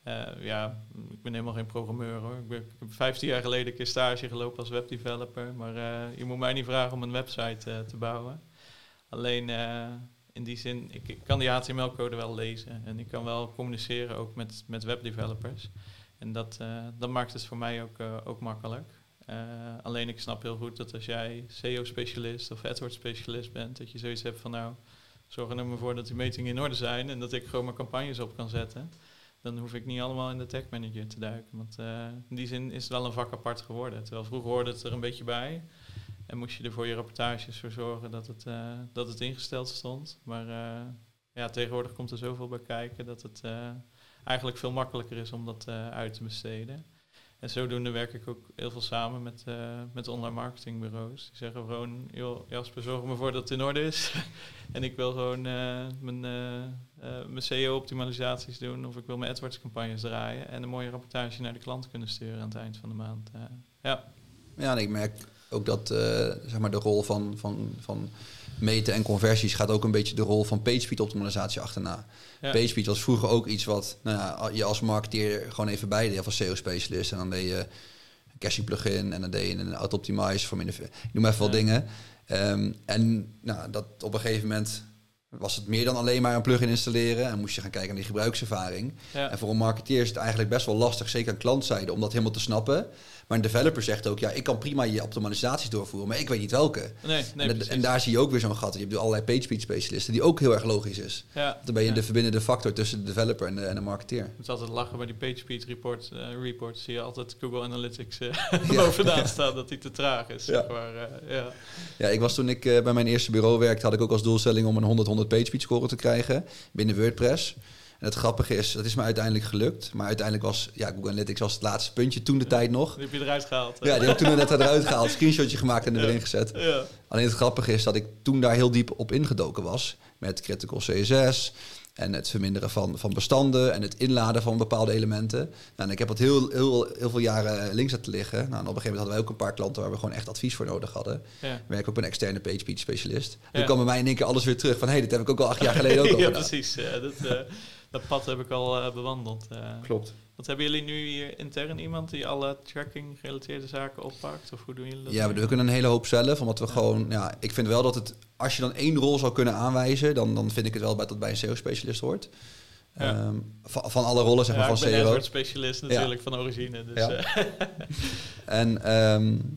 Speaker 2: Uh, ja, ik ben helemaal geen programmeur hoor. Ik, heb 15 jaar geleden een keer stage gelopen als webdeveloper. Maar je moet mij niet vragen om een website te bouwen. Alleen in die zin, ik, kan die HTML-code wel lezen en ik kan wel communiceren ook met, met webdevelopers. En dat, dat maakt het voor mij ook, ook makkelijk. Alleen ik snap heel goed dat als jij SEO-specialist of AdWords-specialist bent, dat je zoiets hebt van nou, zorg er nou maar voor dat die metingen in orde zijn en dat ik gewoon mijn campagnes op kan zetten. Dan hoef ik niet allemaal in de tech manager te duiken. Want in die zin is het wel een vak apart geworden. Terwijl vroeger hoorde het er een beetje bij. En moest je er voor je reportages voor zorgen dat het, uh, dat het ingesteld stond. Maar uh, ja, tegenwoordig komt er zoveel bij kijken dat het eigenlijk veel makkelijker is om dat uit te besteden. En zodoende werk ik ook heel veel samen met, met online marketingbureaus. Die zeggen gewoon, joh Jasper, zorg me voor dat het in orde is. en ik wil gewoon mijn, mijn SEO-optimalisaties doen of ik wil mijn AdWords-campagnes draaien. En een mooie rapportage naar de klant kunnen sturen aan het eind van de maand. ja.
Speaker 1: Ja, en ik merk ook dat uh, zeg maar de rol van, van, van meten en conversies gaat ook een beetje de rol van PageSpeed optimalisatie achterna. Ja. PageSpeed was vroeger ook iets wat nou ja, je als marketeer gewoon even bij deed, of als SEO-specialist. En dan deed je een caching plugin en dan deed je een auto-optimize voor minder. Ik noem even wat dingen. Um, en nou, dat op een gegeven moment was het meer dan alleen maar een plugin installeren en moest je gaan kijken naar die gebruikservaring. En voor een marketeer is het eigenlijk best wel lastig, zeker aan klantzijde, om dat helemaal te snappen. Maar een developer zegt ook, ja, ik kan prima je optimalisaties doorvoeren, maar ik weet niet welke. Nee, nee, en, en, daar zie je ook weer zo'n gat. Je hebt allerlei PageSpeed specialisten, die ook heel erg logisch is. Ja, dan ben je de verbindende factor tussen de developer en de, en de marketeer.
Speaker 2: Het is altijd lachen bij die PageSpeed report, uh, report zie je altijd Google Analytics uh, bovenaan staan dat die te traag is. Ja, maar, uh, ja.
Speaker 1: ja ik was toen ik bij mijn eerste bureau werkte, had ik ook als doelstelling om een 100 100 PageSpeed score te krijgen binnen WordPress. En het grappige is, dat is me uiteindelijk gelukt. Maar uiteindelijk was ja, Google Analytics was het laatste puntje toen de tijd nog.
Speaker 2: Die heb je eruit gehaald.
Speaker 1: Ja, die heb ik toen net eruit gehaald. Screenshotje gemaakt en erin gezet. Ja. Alleen het grappige is dat ik toen daar heel diep op ingedoken was. Met critical CSS en het verminderen van, van bestanden en het inladen van bepaalde elementen. Nou, en ik heb dat heel, heel, heel veel jaren links laten liggen. Nou, en op een gegeven moment hadden wij ook een paar klanten waar we gewoon echt advies voor nodig hadden. Ja. Ik werk ook een externe PageSpeed specialist. Ja. Dan kwam bij mij in één keer alles weer terug van hé, hey, dit heb ik ook al acht jaar geleden ook al
Speaker 2: Ja, precies. Ja, dat, uh, dat pad heb ik al uh, bewandeld. Uh,
Speaker 1: Klopt.
Speaker 2: Wat hebben jullie nu hier intern iemand die alle tracking gerelateerde zaken oppakt? Of hoe doen jullie dat?
Speaker 1: Ja, we kunnen een hele hoop zelf. Omdat we gewoon, ja, ik vind wel dat het, als je dan één rol zou kunnen aanwijzen, dan, dan vind ik het wel bij, dat bij een SEO-specialist hoort. Ja. Um, van, van, alle rollen, zeg maar,
Speaker 2: ja,
Speaker 1: van SEO.
Speaker 2: Ik ben specialist natuurlijk van origine. Dus, ja.
Speaker 1: Uh. en um,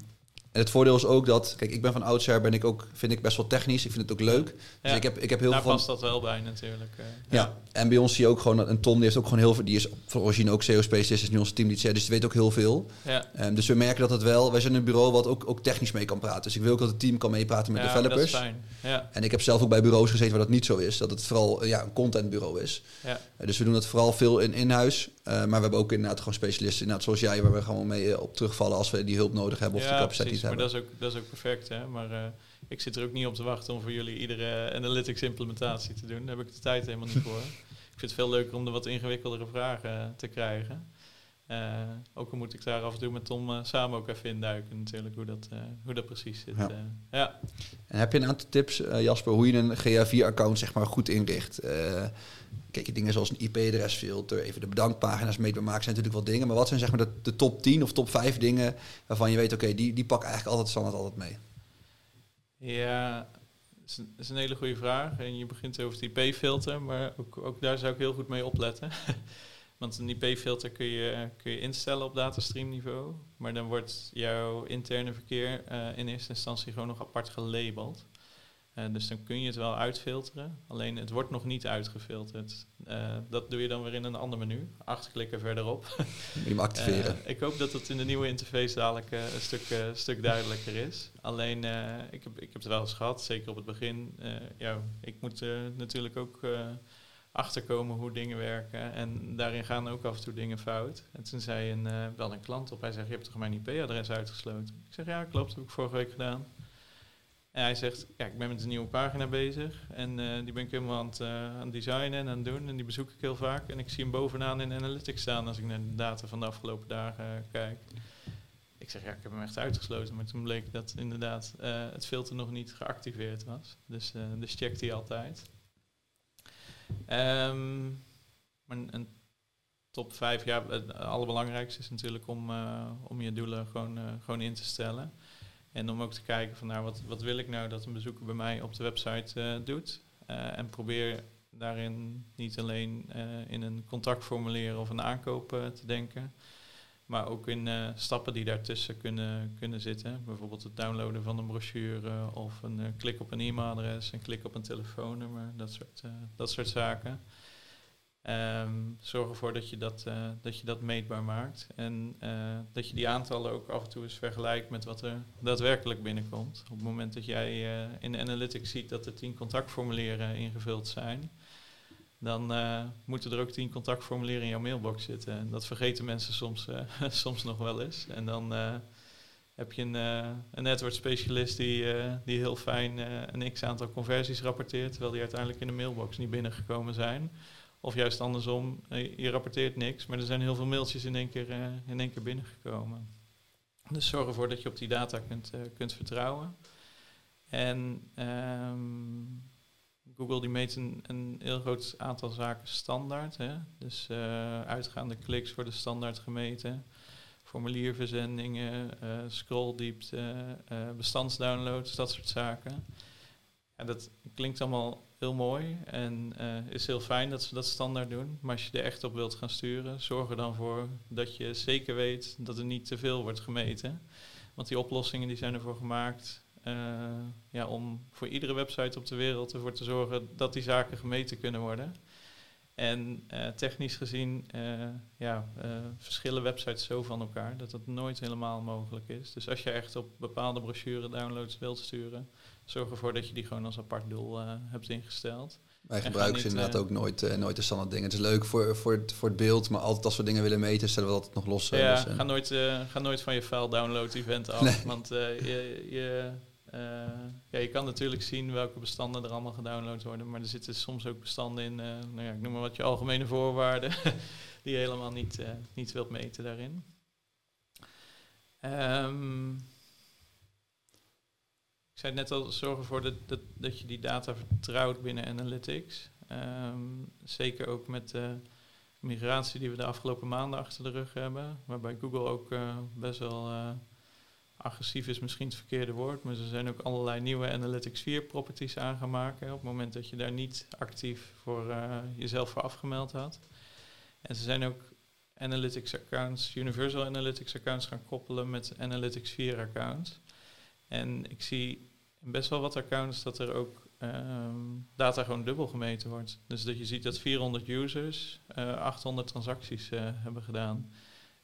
Speaker 1: en het voordeel is ook dat, kijk, ik ben van oudsher, ben ik ook, vind ik best wel technisch. Ik vind het ook leuk. Dus ik heb, ik heb heel
Speaker 2: Daar
Speaker 1: veel.
Speaker 2: past dat wel bij natuurlijk. Uh,
Speaker 1: ja. en bij ons zie je ook gewoon, een Ton die heeft ook gewoon heel veel, die is van origine ook SEO-specialist, is nu ons teamlead, dus die weet ook heel veel. Ja. Um, dus we merken dat het wel, wij zijn een bureau wat ook, ook technisch mee kan praten. Dus ik wil ook dat het team kan meepraten met ja, developers. Dat is fijn. Ja. En ik heb zelf ook bij bureaus gezeten waar dat niet zo is, dat het vooral ja, een contentbureau is. Ja. Uh, dus we doen het vooral veel in in-huis. Uh, maar we hebben ook inderdaad gewoon specialisten, inderdaad, zoals jij, waar we gewoon mee op terugvallen als we die hulp nodig hebben of de capaciteit hebben.
Speaker 2: Maar dat is ook, dat is ook perfect. Hè? Maar uh, ik zit er ook niet op te wachten om voor jullie iedere analytics implementatie te doen. Daar heb ik de tijd helemaal niet voor. ik vind het veel leuker om de wat ingewikkeldere vragen te krijgen. Ook al moet ik daar af en toe met Tom samen ook even induiken natuurlijk, hoe dat, hoe dat precies zit.
Speaker 1: Ja.
Speaker 2: ja.
Speaker 1: En heb je een aantal tips, Jasper, hoe je een GA4-account zeg maar, goed inricht? kijk, dingen zoals een IP-adresfilter, even de bedankpagina's meetbaar maken, zijn natuurlijk wel dingen. Maar wat zijn zeg maar de, de top 10 of top 5 dingen waarvan je weet, oké, die, die pak eigenlijk altijd standaard altijd mee?
Speaker 2: Ja, dat is, een, hele goede vraag. En je begint over het IP-filter, maar ook, ook daar zou ik heel goed mee opletten. Want een IP-filter kun je, kun je instellen op datastreamniveau. Maar dan wordt jouw interne verkeer uh, in eerste instantie gewoon nog apart gelabeld. Uh, dus dan kun je het wel uitfilteren, alleen het wordt nog niet uitgefilterd. Uh, dat doe je dan weer in een ander menu, acht klikken verderop.
Speaker 1: Hem activeren.
Speaker 2: Ik hoop dat het in de nieuwe interface dadelijk een stuk, stuk duidelijker is. Alleen, ik, heb, ik heb het wel eens gehad, zeker op het begin. ja, ik moet natuurlijk ook achterkomen hoe dingen werken. En daarin gaan ook af en toe dingen fout. En toen zei een, wel een klant op, hij zegt, je hebt toch mijn IP-adres uitgesloten? Ik zeg, ja, klopt, dat heb ik vorige week gedaan. En hij zegt, ja, ik ben met een nieuwe pagina bezig en uh, die ben ik helemaal aan het, uh, aan het designen en aan het doen. En die bezoek ik heel vaak. En ik zie hem bovenaan in Analytics staan als ik naar de data van de afgelopen dagen kijk. Ik zeg, ja, ik heb hem echt uitgesloten. Maar toen bleek dat inderdaad het filter nog niet geactiveerd was. Dus, dus checkt hij altijd. Maar een, top 5, ja, het allerbelangrijkste is natuurlijk om, om je doelen gewoon, gewoon in te stellen. En om ook te kijken van nou, wat, wat wil ik nou dat een bezoeker bij mij op de website uh, doet. En probeer daarin niet alleen in een contactformulier of een aankoop te denken. Maar ook in stappen die daartussen kunnen, kunnen zitten. Bijvoorbeeld het downloaden van een brochure of een klik op een e-mailadres, een klik op een telefoonnummer, dat soort, dat soort zaken. Um, zorg ervoor dat je dat, dat je dat meetbaar maakt. En dat je die aantallen ook af en toe eens vergelijkt met wat er daadwerkelijk binnenkomt. Op het moment dat jij in analytics ziet dat er tien contactformulieren ingevuld zijn, dan moeten er ook tien contactformulieren in jouw mailbox zitten. En dat vergeten mensen soms, soms nog wel eens. En dan heb je een, een network specialist die, die heel fijn een x aantal conversies rapporteert, terwijl die uiteindelijk in de mailbox niet binnengekomen zijn. Of juist andersom, eh, je rapporteert niks, maar er zijn heel veel mailtjes in één keer, in één keer binnengekomen. Dus zorg ervoor dat je op die data kunt, kunt vertrouwen. En um, Google die meet een, heel groot aantal zaken standaard. Hè? Dus uitgaande kliks worden standaard gemeten. Formulierverzendingen, scrolldiepte, bestandsdownloads, dat soort zaken. Ja, dat klinkt allemaal heel mooi en uh, is heel fijn dat ze dat standaard doen. Maar als je er echt op wilt gaan sturen, zorg er dan voor dat je zeker weet dat er niet te veel wordt gemeten. Want die oplossingen die zijn ervoor gemaakt uh, ja, om voor iedere website op de wereld ervoor te zorgen dat die zaken gemeten kunnen worden. En uh, technisch gezien ja, verschillen websites zo van elkaar dat het nooit helemaal mogelijk is. Dus als je echt op bepaalde brochure downloads wilt sturen, zorg ervoor dat je die gewoon als apart doel hebt ingesteld.
Speaker 1: Wij gebruiken ze inderdaad ook nooit, nooit de standaard dingen. Het is leuk voor, voor, het, voor het beeld, maar altijd als we dingen willen meten, stellen we altijd nog los.
Speaker 2: Ja, dus, ga, nooit, ga nooit van je file download event af. Nee. Want je, je, ja, je kan natuurlijk zien welke bestanden er allemaal gedownload worden, maar er zitten soms ook bestanden in, nou ja, ik noem maar wat je algemene voorwaarden, die je helemaal niet, niet wilt meten daarin. Um, ik zei net al, zorg ervoor dat, dat, dat je die data vertrouwt binnen Analytics. Um, zeker ook met de migratie die we de afgelopen maanden achter de rug hebben. Waarbij Google ook best wel agressief is, misschien het verkeerde woord. Maar ze zijn ook allerlei nieuwe Analytics 4 properties aan gaan maken. Op het moment dat je daar niet actief voor uh, jezelf voor afgemeld had. En ze zijn ook Analytics accounts, Universal Analytics accounts gaan koppelen met Analytics 4 accounts. En ik zie best wel wat accounts dat er ook um, data gewoon dubbel gemeten wordt. Dus dat je ziet dat 400 users uh, eh, 800 transacties uh, hebben gedaan.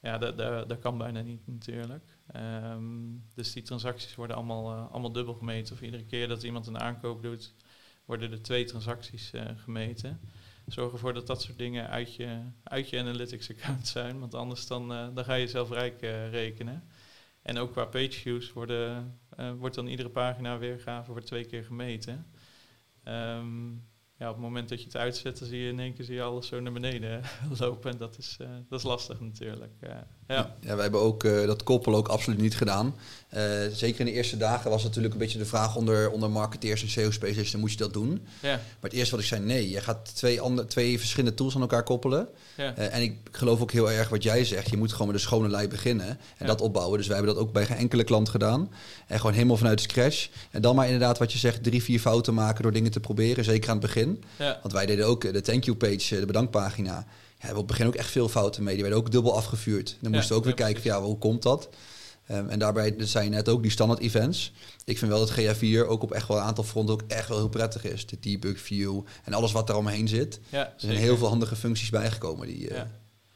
Speaker 2: Ja, dat, dat, dat kan bijna niet natuurlijk. Um, dus die transacties worden allemaal, uh, allemaal dubbel gemeten. Of iedere keer dat iemand een aankoop doet, worden er twee transacties gemeten. Zorg ervoor dat dat soort dingen uit je, uit je analytics account zijn. Want anders dan, dan ga je zelf rijk rekenen. En ook qua page views worden, wordt dan iedere pagina weergave wordt twee keer gemeten. Um, ja, op het moment dat je het uitzet, dan zie je in één keer zie je alles zo naar beneden lopen. En dat is, dat is lastig natuurlijk. Ja.
Speaker 1: ja, wij hebben ook uh, dat koppelen ook absoluut niet gedaan. zeker in de eerste dagen was natuurlijk een beetje de vraag onder, onder marketeers en SEO-specialisten, moet je dat doen? Ja. Maar het eerste wat ik zei, nee, je gaat twee, andere, twee verschillende tools aan elkaar koppelen. Ja. en ik geloof ook heel erg wat jij zegt, je moet gewoon met een schone lei beginnen en dat opbouwen. Dus wij hebben dat ook bij geen enkele klant gedaan. En gewoon helemaal vanuit scratch. En dan maar inderdaad wat je zegt, drie, vier fouten maken door dingen te proberen, zeker aan het begin. Ja. Want wij deden ook eh, de thank you page, eh, de bedankpagina. We hebben op het begin ook echt veel fouten mee. Die werden ook dubbel afgevuurd. Dan moesten we ook weer kijken van, ja, hoe komt dat? Um, en daarbij zijn net ook die standaard events. Ik vind wel dat GA4 ook op echt wel een aantal fronten ook echt wel heel prettig is. De debug view en alles wat er omheen zit. Ja, er zijn heel veel handige functies bijgekomen die. Uh,
Speaker 2: ja.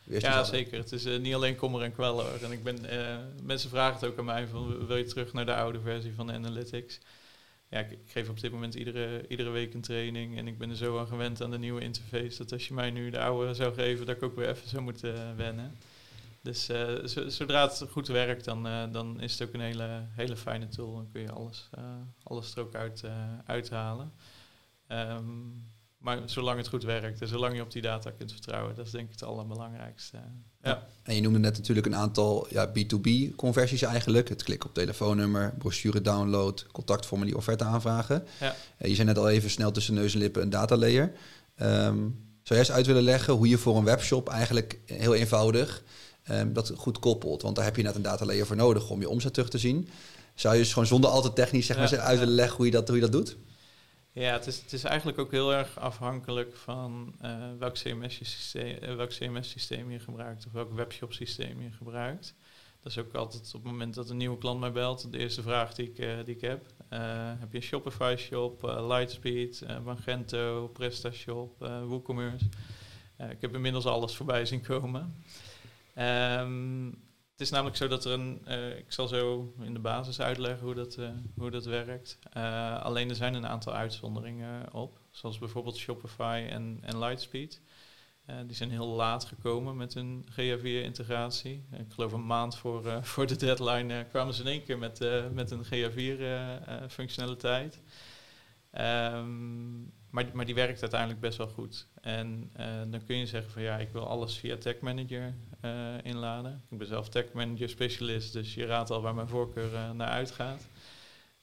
Speaker 2: Ja, zeker. Het is uh, niet alleen kommer en kwellen. En ik ben, uh, mensen vragen het ook aan mij van wil je terug naar de oude versie van Analytics? Ja, ik, geef op dit moment iedere, iedere week een training en ik ben er zo aan gewend aan de nieuwe interface dat als je mij nu de oude zou geven, dat ik ook weer even zou moeten uh, wennen. Dus uh, zodra het goed werkt, dan, uh, dan is het ook een hele, hele fijne tool. Dan kun je alles, alles er ook uit, uithalen. Um, maar zolang het goed werkt en zolang je op die data kunt vertrouwen, dat is denk ik het allerbelangrijkste. Ja.
Speaker 1: En je noemde net natuurlijk een aantal ja, B2B conversies eigenlijk. Het klikken op telefoonnummer, brochure download, contactformulier, offerte aanvragen. Ja. Uh, je zei net al even snel tussen neus en lippen een data layer. Um, zou jij eens uit willen leggen hoe je voor een webshop eigenlijk heel eenvoudig um, dat goed koppelt? Want daar heb je net een data layer voor nodig om je omzet terug te zien. Zou je dus gewoon zonder al te technisch zeg maar, uit willen leggen hoe je dat, hoe je dat doet?
Speaker 2: Ja, het is, het is eigenlijk ook heel erg afhankelijk van uh, welk CMS-systeem uh, welk CMS je gebruikt of welk webshop-systeem je gebruikt. Dat is ook altijd op het moment dat een nieuwe klant mij belt, de eerste vraag die ik, uh, die ik heb. heb je een Shopify-shop, Lightspeed, Magento, PrestaShop, WooCommerce? ik heb inmiddels alles voorbij zien komen. Um, is namelijk zo dat er een, uh, ik zal zo in de basis uitleggen hoe dat, uh, hoe dat werkt. Uh, alleen er zijn een aantal uitzonderingen op, zoals bijvoorbeeld Shopify en, en Lightspeed. die zijn heel laat gekomen met hun GA4-integratie. Ik geloof een maand voor, voor de deadline kwamen ze in één keer met, met een GA4-functionaliteit. Um, maar, maar die werkt uiteindelijk best wel goed. En uh, dan kun je zeggen van ja, ik wil alles via Tag Manager uh, inladen. Ik ben zelf Tag Manager specialist, dus je raadt al waar mijn voorkeur uh, naar uitgaat.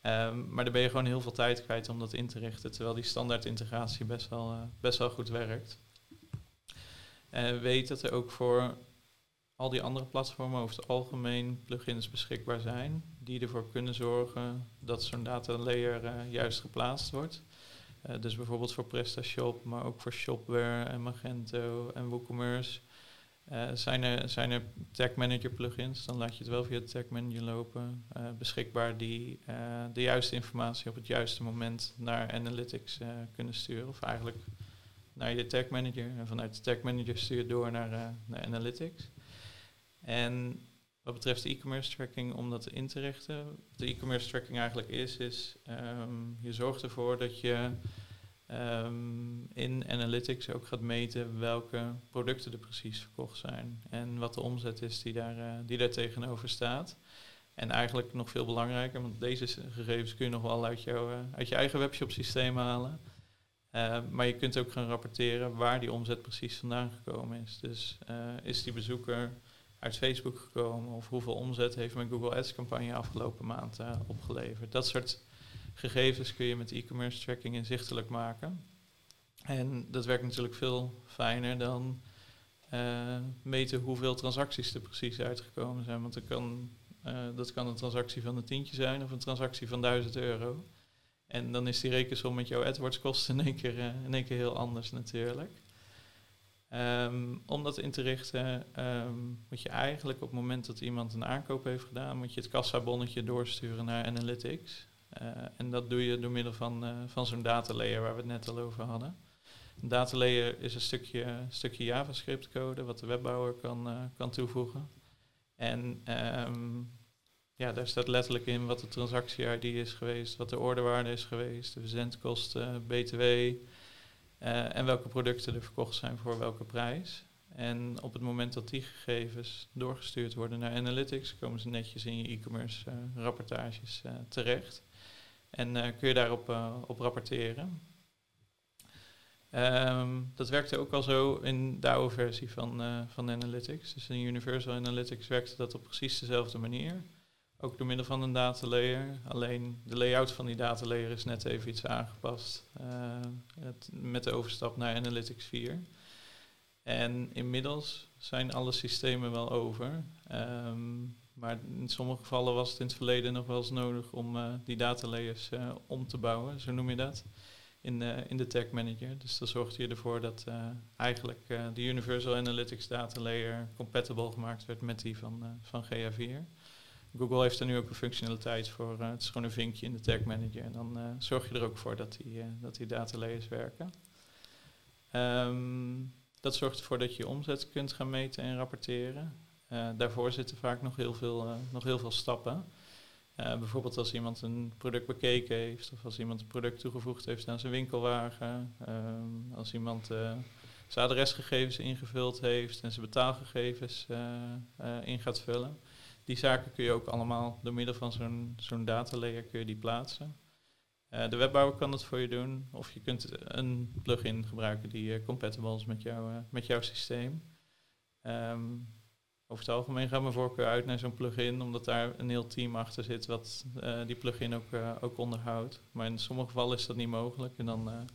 Speaker 2: Um, maar dan ben je gewoon heel veel tijd kwijt om dat in te richten, terwijl die standaard integratie best wel, best wel goed werkt. weet dat er ook voor al die andere platformen over het algemeen plugins beschikbaar zijn, die ervoor kunnen zorgen dat zo'n data layer juist geplaatst wordt. Uh, dus bijvoorbeeld voor PrestaShop, maar ook voor Shopware en Magento en WooCommerce. Uh, zijn, er, zijn er Tag Manager plugins, dan laat je het wel via Tag Manager lopen. Uh, beschikbaar die de juiste informatie op het juiste moment naar Analytics kunnen sturen. Of eigenlijk naar je Tag Manager. En vanuit de Tag Manager stuur je door naar, naar Analytics. En wat betreft de e-commerce tracking, om dat in te richten. Wat de e-commerce tracking eigenlijk is, is um, je zorgt ervoor dat je um, in analytics ook gaat meten welke producten er precies verkocht zijn. En wat de omzet is die daar, uh, die daar tegenover staat. En eigenlijk nog veel belangrijker, want deze gegevens kun je nog wel uit, jou, uh, uit je eigen webshop systeem halen. Uh, maar je kunt ook gaan rapporteren waar die omzet precies vandaan gekomen is. Dus is die bezoeker uit Facebook gekomen? Of hoeveel omzet heeft mijn Google Ads campagne afgelopen maand uh, opgeleverd? Dat soort gegevens kun je met e-commerce tracking inzichtelijk maken. En dat werkt natuurlijk veel fijner dan uh, meten hoeveel transacties er precies uitgekomen zijn. Want kan, uh, dat kan een transactie van een tientje zijn of een transactie van 1000 euro. En dan is die rekensom met jouw AdWords kosten in één keer, in één keer heel anders natuurlijk. Um, om dat in te richten, um, moet je eigenlijk op het moment dat iemand een aankoop heeft gedaan, moet je het kassabonnetje doorsturen naar Analytics. Uh, en dat doe je door middel van, uh, van zo'n data layer waar we het net al over hadden. Een data layer is een stukje, stukje JavaScript code wat de webbouwer kan, uh, kan toevoegen. En um, ja, daar staat letterlijk in wat de transactie-ID is geweest, wat de orderwaarde is geweest, de verzendkosten, BTW, uh, en welke producten er verkocht zijn voor welke prijs. En op het moment dat die gegevens doorgestuurd worden naar Analytics, komen ze netjes in je e-commerce uh, rapportages uh, terecht. En kun je daarop op rapporteren. Ehm, dat werkte ook al zo in de oude versie van, van Analytics. Dus in Universal Analytics werkte dat op precies dezelfde manier. Ook door middel van een data layer. Alleen de layout van die data layer is net even iets aangepast. Het, met de overstap naar Analytics 4. En inmiddels zijn alle systemen wel over. Um, maar in sommige gevallen was het in het verleden nog wel eens nodig om uh, die datalayers uh, om te bouwen, zo noem je dat, in, uh, in de Tag Manager. Dus dan zorgde je ervoor dat eigenlijk de Universal Analytics data layer compatible gemaakt werd met die van, van GA4. Google heeft er nu ook een functionaliteit voor. het is gewoon een vinkje in de Tag Manager. En dan zorg je er ook voor dat die, dat die data layers werken. Um, dat zorgt ervoor dat je omzet kunt gaan meten en rapporteren. Uh, daarvoor zitten vaak nog heel veel, uh, nog heel veel stappen. Uh, bijvoorbeeld als iemand een product bekeken heeft, of als iemand een product toegevoegd heeft aan zijn winkelwagen, ehm, als iemand zijn adresgegevens ingevuld heeft en zijn betaalgegevens in gaat vullen. Die zaken kun je ook allemaal door middel van zo'n zo'n datalayer kun je die plaatsen. de webbouwer kan dat voor je doen, of je kunt een plugin gebruiken die compatible is met, jou, met jouw systeem. Um, over het algemeen gaat mijn voorkeur uit naar zo'n plugin, omdat daar een heel team achter zit wat die plugin ook, ook onderhoudt. Maar in sommige gevallen is dat niet mogelijk. En dan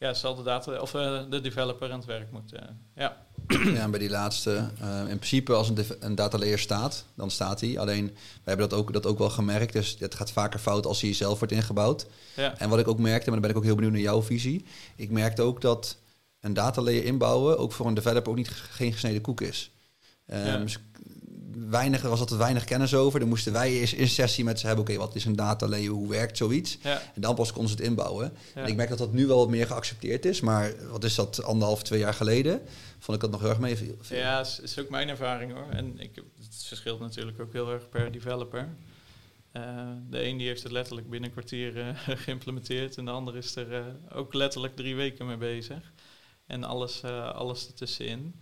Speaker 2: ja, zal de, data, of, de developer aan het werk moeten. ja.
Speaker 1: ja, en bij die laatste, in principe als een, een data layer staat, dan staat hij. Alleen, wij hebben dat ook, dat ook wel gemerkt. Dus het gaat vaker fout als hij zelf wordt ingebouwd. Ja. En wat ik ook merkte, maar dan ben ik ook heel benieuwd naar jouw visie. Ik merkte ook dat een data layer inbouwen ook voor een developer ook niet geen gesneden koek is. Um, weinig, er was altijd weinig kennis over. Dan moesten wij eerst in sessie met ze hebben, oké, wat is een data layer, hoe werkt zoiets? En dan pas konden ze het inbouwen. En ik merk dat dat nu wel wat meer geaccepteerd is, maar wat is dat, anderhalf, twee jaar geleden? Vond ik dat nog heel erg mee.
Speaker 2: Ja, is, is ook mijn ervaring hoor. En ik, het verschilt natuurlijk ook heel erg per developer. Uh, de een die heeft het letterlijk binnen een kwartier uh, geïmplementeerd en de ander is er uh, ook letterlijk drie weken mee bezig. En alles, alles ertussenin.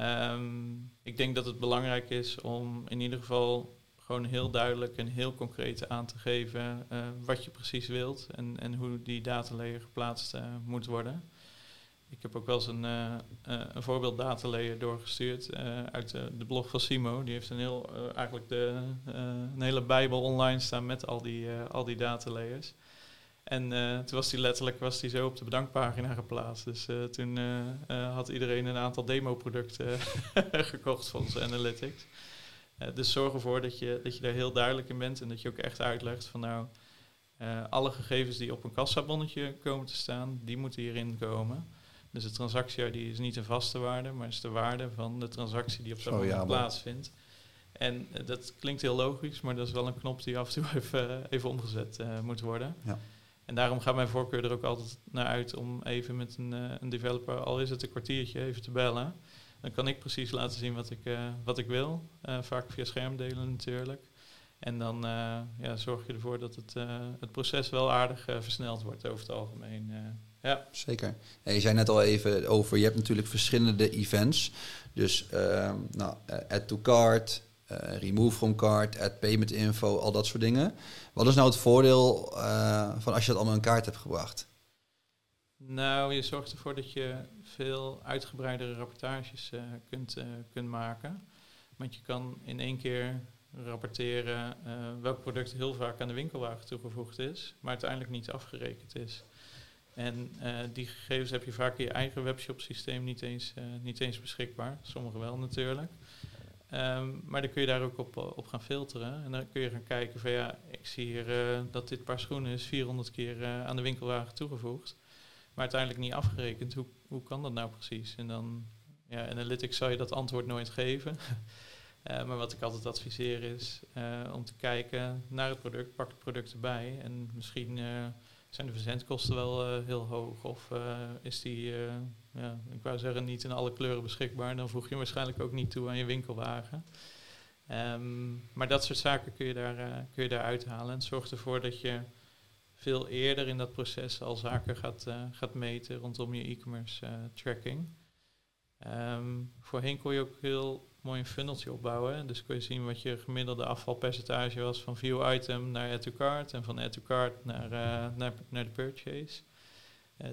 Speaker 2: Um, ik denk dat het belangrijk is om in ieder geval gewoon heel duidelijk en heel concreet aan te geven uh, wat je precies wilt en, en hoe die datalayer geplaatst uh, moet worden. Ik heb ook wel eens een, uh, een voorbeeld datalayer doorgestuurd uit de blog van Simo. Die heeft een, heel, eigenlijk de, een hele bijbel online staan met al die, al die datalayers. En uh, toen was hij letterlijk was die zo op de bedankpagina geplaatst. Dus uh, toen uh, had iedereen een aantal demo-producten gekocht volgens Analytics. dus zorg ervoor dat je, dat je daar heel duidelijk in bent en dat je ook echt uitlegt van nou, alle gegevens die op een kassabonnetje komen te staan, die moeten hierin komen. Dus de transactie die is niet een vaste waarde, maar is de waarde van de transactie die op zo'n moment plaatsvindt. En dat klinkt heel logisch, maar dat is wel een knop die af en toe even, even omgezet moet worden. Ja. En daarom gaat mijn voorkeur er ook altijd naar uit om even met een, uh, een developer, al is het een kwartiertje, even te bellen. Dan kan ik precies laten zien wat ik, uh, wat ik wil. Uh, vaak via schermdelen natuurlijk. En dan ja, zorg je ervoor dat het, het proces wel aardig versneld wordt over het algemeen. ja.
Speaker 1: Zeker. je zei net al even over, je hebt natuurlijk verschillende events. Dus nou, add to cart, remove from cart, add payment info, al dat soort dingen. Wat is nou het voordeel uh, van als je dat allemaal in kaart hebt gebracht?
Speaker 2: Nou, je zorgt ervoor dat je veel uitgebreidere rapportages uh, kunt, kunt maken. Want je kan in één keer rapporteren welk product heel vaak aan de winkelwagen toegevoegd is, maar uiteindelijk niet afgerekend is. En die gegevens heb je vaak in je eigen webshop systeem niet eens, niet eens beschikbaar. Sommige wel natuurlijk. Um, maar dan kun je daar ook op, op gaan filteren. En dan kun je gaan kijken van ja, ik zie hier uh, dat dit paar schoenen is 400 keer uh, aan de winkelwagen toegevoegd. Maar uiteindelijk niet afgerekend. Hoe, hoe kan dat nou precies? En dan, ja, Analytics zou je dat antwoord nooit geven. maar wat ik altijd adviseer is om te kijken naar het product, pak het product erbij. En misschien zijn de verzendkosten wel heel hoog of is die ja, ik wou zeggen niet in alle kleuren beschikbaar. Dan voeg je waarschijnlijk ook niet toe aan je winkelwagen. Um, maar dat soort zaken kun je, daar, uh, kun je daar uithalen. En zorgt ervoor dat je veel eerder in dat proces al zaken gaat, uh, gaat meten rondom je e-commerce uh, tracking. Um, voorheen kon je ook heel mooi een funneltje opbouwen. Dus kun je zien wat je gemiddelde afvalpercentage was van view item naar add to cart en van add to cart naar, naar, naar de purchase.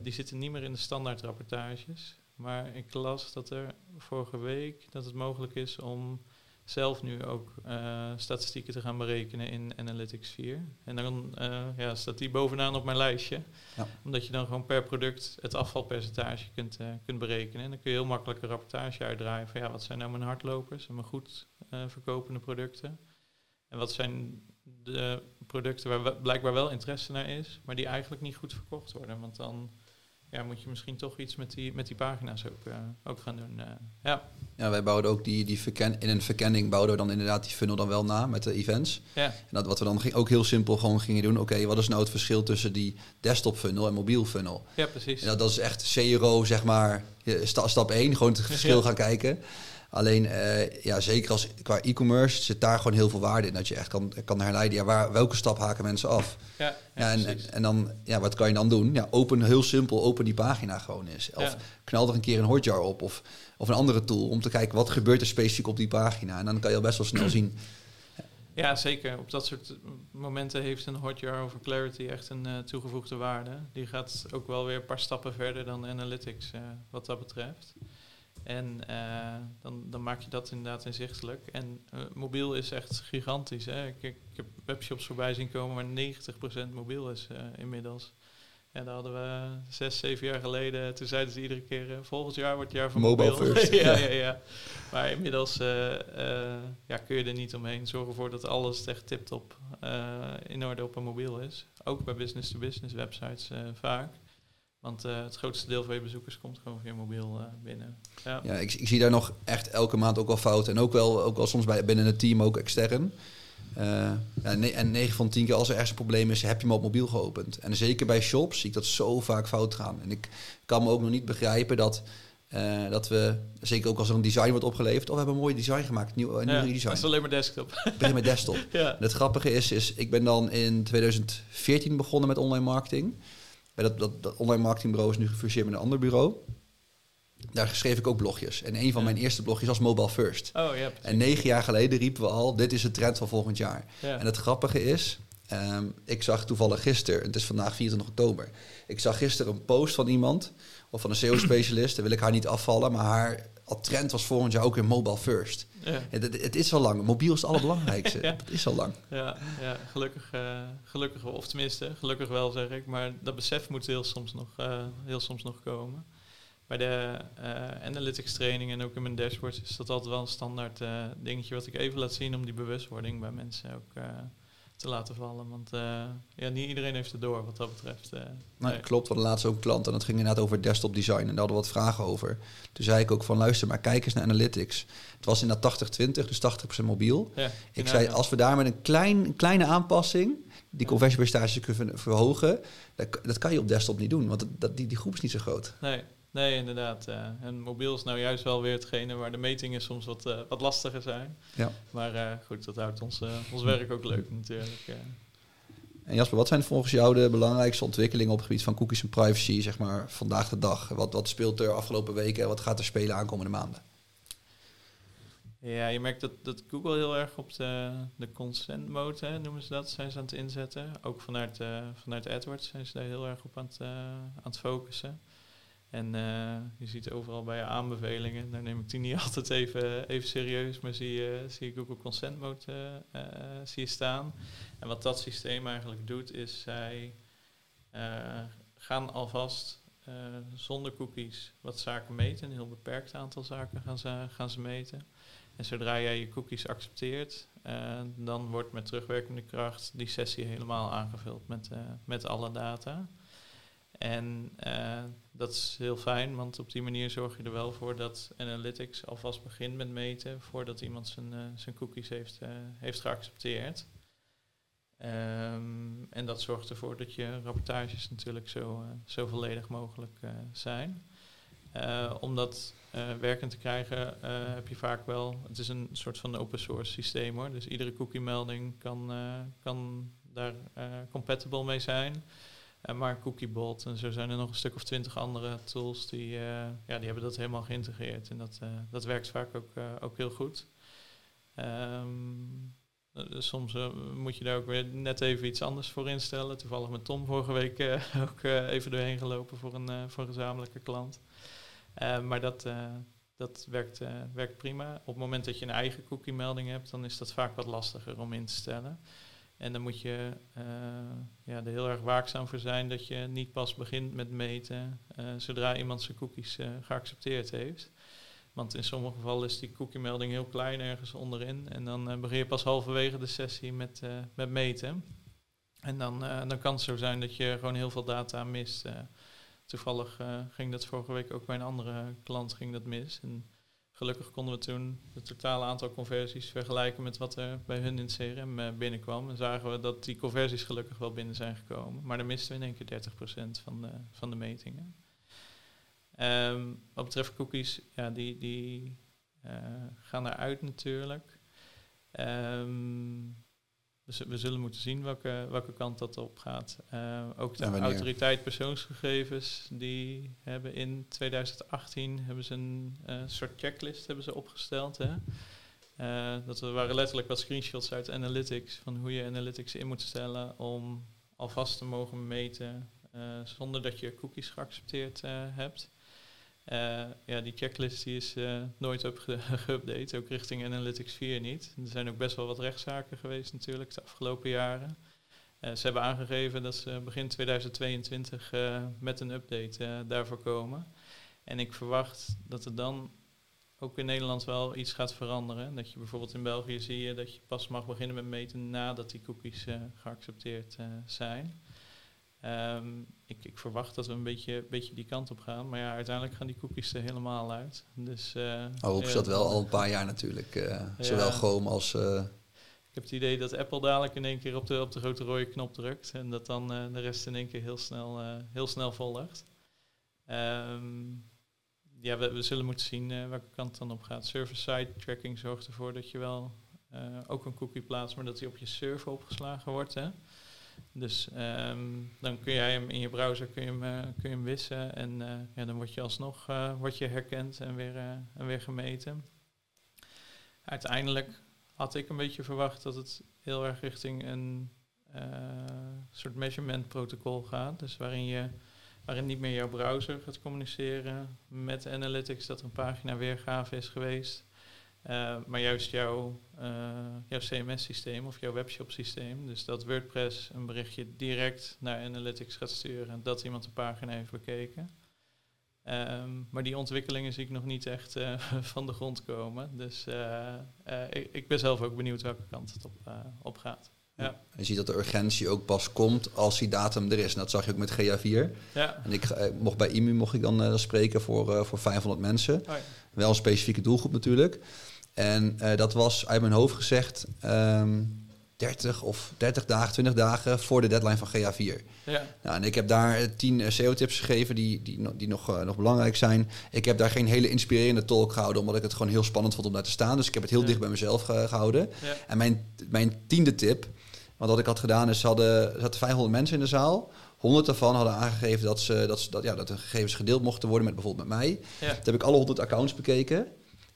Speaker 2: Die zitten niet meer in de standaard rapportages. Maar ik las dat er vorige week dat het mogelijk is om zelf nu ook uh, statistieken te gaan berekenen in Analytics 4. En dan uh, ja, staat die bovenaan op mijn lijstje. Ja. Omdat je dan gewoon per product het afvalpercentage kunt, uh, kunt berekenen. En dan kun je heel makkelijk een rapportage uitdraaien van ja, wat zijn nou mijn hardlopers en mijn goed verkopende producten. En wat zijn de producten waar blijkbaar wel interesse naar is, maar die eigenlijk niet goed verkocht worden. Want dan ja, moet je misschien toch iets met die, met die pagina's ook, uh, ook gaan doen. Uh, ja.
Speaker 1: ja, wij bouwden ook die, die verken in een verkenning bouwden we dan inderdaad die funnel dan wel na met de events. Ja. En dat wat we dan ging, ook heel simpel gewoon gingen doen. Oké, wat is nou het verschil tussen die desktop funnel en mobiel funnel?
Speaker 2: Ja, precies.
Speaker 1: En dat, dat is echt CRO, zeg maar, stap 1, gewoon het verschil gaan kijken. Alleen, uh, ja, zeker als qua e-commerce zit daar gewoon heel veel waarde in. Dat je echt kan, kan herleiden, ja, waar, welke stap haken mensen af? Ja, ja, en, en, dan, ja, wat kan je dan doen? Ja, open, heel simpel, open die pagina gewoon eens. Of knal er een keer een hotjar op of, of een andere tool om te kijken wat gebeurt er specifiek op die pagina. En dan kan je al best wel snel zien.
Speaker 2: Ja, zeker. Op dat soort momenten heeft een hotjar over Clarity echt een uh, toegevoegde waarde. Die gaat ook wel weer een paar stappen verder dan Analytics uh, wat dat betreft. En uh, dan, dan maak je dat inderdaad inzichtelijk. En uh, mobiel is echt gigantisch. Hè? Ik, ik, heb webshops voorbij zien komen waar 90% mobiel is uh, inmiddels. En daar hadden we zes, zeven jaar geleden, toen zeiden ze iedere keer, volgend jaar wordt het jaar van
Speaker 1: Mobile mobiel. first.
Speaker 2: ja, ja, ja. Maar inmiddels ja, kun je er niet omheen. Zorg ervoor dat alles echt tip-top in orde op een mobiel is. Ook bij business-to-business -business websites vaak. Want uh, het grootste deel van je bezoekers komt gewoon via mobiel uh, binnen.
Speaker 1: Ja, ja ik, ik, zie daar nog echt elke maand ook wel fouten. En ook wel, ook wel soms bij, binnen het team, ook extern. Uh, ja, en 9 van 10 keer als er ergens een probleem is, heb je hem op mobiel geopend. En zeker bij shops zie ik dat zo vaak fout gaan. En ik kan me ook nog niet begrijpen dat, dat we, zeker ook als er een design wordt opgeleverd, of oh, we hebben een mooi design gemaakt, nieuw, nieuw
Speaker 2: ja,
Speaker 1: design.
Speaker 2: Dat is alleen maar desktop.
Speaker 1: Begin met desktop. ja. En het grappige is, is, ik ben dan in 2014 begonnen met online marketing. Dat, dat, dat online marketingbureau is nu gefuseerd met een ander bureau. Daar schreef ik ook blogjes. En een van mijn eerste blogjes was Mobile First.
Speaker 2: Oh, ja,
Speaker 1: en negen jaar geleden riepen we al, dit is de trend van volgend jaar. En het grappige is, um, ik zag toevallig gisteren, het is vandaag 24 oktober, ik zag gisteren een post van iemand, of van een SEO-specialist, daar wil ik haar niet afvallen, maar haar al trend was volgend jaar ook weer mobile first. Ja. Het, het, is al lang. Mobiel is het allerbelangrijkste. ja. Dat is al lang.
Speaker 2: Ja, ja gelukkig, uh, gelukkig, of tenminste, gelukkig wel zeg ik. Maar dat besef moet heel soms nog, uh, heel soms nog komen. Bij de uh, analytics training en ook in mijn dashboard is dat altijd wel een standaard dingetje wat ik even laat zien om die bewustwording bij mensen ook te laten vallen. Want uh, ja, niet iedereen heeft het door wat dat betreft. Uh,
Speaker 1: nee, Klopt, we hadden laatst ook een klant en dat ging inderdaad over desktop design. En daar hadden we wat vragen over. Toen zei ik ook van luister, maar kijk eens naar analytics. Het was inderdaad 80-20, dus 80% mobiel. Ja, ik zei, als we daar met een klein, kleine aanpassing die conversiepercentage kunnen verhogen, dat, dat, kan je op desktop niet doen, want dat, die, die groep is niet zo groot.
Speaker 2: Nee, Nee, inderdaad. Uh, en mobiel is nou juist wel weer hetgene waar de metingen soms wat, uh, wat lastiger zijn. Ja. Maar uh, goed, dat houdt ons, ons werk ook leuk natuurlijk.
Speaker 1: En Jasper, wat zijn volgens jou de belangrijkste ontwikkelingen op het gebied van cookies en privacy, zeg maar, vandaag de dag? Wat, wat speelt er afgelopen weken en wat gaat er spelen aankomende maanden?
Speaker 2: Ja, je merkt dat, dat Google heel erg op de, de consent mode, hè, noemen ze dat, zijn ze aan het inzetten. Ook vanuit, vanuit AdWords zijn ze daar heel erg op aan het, aan het focussen. En uh, je ziet overal bij je aanbevelingen, daar neem ik die niet altijd even, even serieus, maar zie je, zie Google Consent Mode uh, zie je staan. En wat dat systeem eigenlijk doet, is zij gaan alvast zonder cookies wat zaken meten. Een heel beperkt aantal zaken gaan ze, gaan ze meten. En zodra jij je cookies accepteert, dan wordt met terugwerkende kracht die sessie helemaal aangevuld met, met alle data. En uh, dat is heel fijn, want op die manier zorg je er wel voor dat Analytics alvast begint met meten voordat iemand zijn, uh, zijn cookies heeft, uh, heeft geaccepteerd. Um, en dat zorgt ervoor dat je rapportages natuurlijk zo, zo volledig mogelijk zijn. om dat werkend te krijgen heb je vaak wel, het is een soort van open source systeem hoor, dus iedere cookie melding kan, kan daar compatible mee zijn. Uh, maar Cookiebot en zo zijn er nog een stuk of twintig andere tools die, uh, ja, die hebben dat helemaal geïntegreerd. En dat, uh, dat werkt vaak ook, ook heel goed. Um, soms moet je daar ook weer net even iets anders voor instellen. Toevallig met Tom vorige week ook even doorheen gelopen voor een, voor gezamenlijke klant. maar dat, dat werkt, werkt prima. Op het moment dat je een eigen cookie-melding hebt, dan is dat vaak wat lastiger om in te stellen. En dan moet je uh, ja, er heel erg waakzaam voor zijn dat je niet pas begint met meten uh, zodra iemand zijn cookies uh, geaccepteerd heeft. Want in sommige gevallen is die cookie-melding heel klein ergens onderin. En dan begin je pas halverwege de sessie met, met meten. En dan, dan kan het zo zijn dat je gewoon heel veel data mist. toevallig ging dat vorige week ook bij een andere klant ging dat mis. En Gelukkig konden we toen het totale aantal conversies vergelijken met wat er bij hun in het CRM eh, binnenkwam. En zagen we dat die conversies gelukkig wel binnen zijn gekomen. Maar dan misten we in één keer 30% van de, van de metingen. Um, wat betreft cookies, ja, die, die uh, gaan eruit natuurlijk. Um, dus we zullen moeten zien welke, welke kant dat op gaat. Uh, ook de autoriteit persoonsgegevens, die hebben in 2018 hebben ze een uh, soort checklist hebben ze opgesteld. Hè? Uh, dat waren letterlijk wat screenshots uit Analytics van hoe je Analytics in moet stellen om alvast te mogen meten zonder dat je cookies geaccepteerd hebt. Uh, ja, die checklist die is uh, nooit geüpdate, ook richting Analytics 4 niet. Er zijn ook best wel wat rechtszaken geweest natuurlijk de afgelopen jaren. Uh, ze hebben aangegeven dat ze begin 2022 met een update daarvoor komen. En ik verwacht dat er dan ook in Nederland wel iets gaat veranderen. Dat je bijvoorbeeld in België zie je dat je pas mag beginnen met meten nadat die cookies geaccepteerd zijn. Um, ik, ik, verwacht dat we een beetje, beetje die kant op gaan. Maar ja, uiteindelijk gaan die cookies er helemaal uit. Dus, uh,
Speaker 1: oh, dat wel al een paar jaar natuurlijk. Uh, zowel Chrome als... Uh...
Speaker 2: Ik heb het idee dat Apple dadelijk in één keer op de, op de grote rode knop drukt. En dat dan de rest in één keer heel snel, heel snel volgt. Um, ja, we, we, zullen moeten zien welke kant het dan op gaat. Server-side tracking zorgt ervoor dat je wel ook een cookie plaatst, maar dat die op je server opgeslagen wordt. Hè? Dus um, dan kun jij hem in je browser kun je hem, uh, kun je hem wissen en uh, ja, dan word je alsnog uh, word je herkend en weer, en weer gemeten. Uiteindelijk had ik een beetje verwacht dat het heel erg richting een soort measurement protocol gaat. Dus waarin je waarin niet meer jouw browser gaat communiceren met analytics dat een pagina weergave is geweest. Uh, maar juist jouw, uh, jouw CMS-systeem of jouw webshop-systeem, dus dat WordPress een berichtje direct naar Analytics gaat sturen en dat iemand de pagina heeft bekeken. Um, maar die ontwikkelingen zie ik nog niet echt uh, van de grond komen. Dus ik, ik, ben zelf ook benieuwd welke kant het op, op gaat. Ja.
Speaker 1: Je ziet dat de urgentie ook pas komt als die datum er is. En dat zag je ook met GA4. Ja. En ik mocht bij IMU mocht ik dan spreken voor, voor 500 mensen. Oh ja. Wel een specifieke doelgroep natuurlijk. En uh, dat was uit mijn hoofd gezegd um, ehm, 30 of 30 dagen, 20 dagen voor de deadline van GA4. Ja. Nou, en ik heb daar 10 uh, SEO-tips gegeven die, die, die nog, uh, nog belangrijk zijn. Ik heb daar geen hele inspirerende talk gehouden, omdat ik het gewoon heel spannend vond om daar te staan. Dus ik heb het heel ja. dicht bij mezelf gehouden. Ja. En mijn, mijn tiende tip, want wat ik had gedaan is, hadden, er zaten 500 mensen in de zaal. 100 daarvan hadden aangegeven dat, ze, dat, ze, dat, ja, dat de gegevens gedeeld mochten worden met bijvoorbeeld met mij. Ja. Toen heb ik alle 100 accounts bekeken.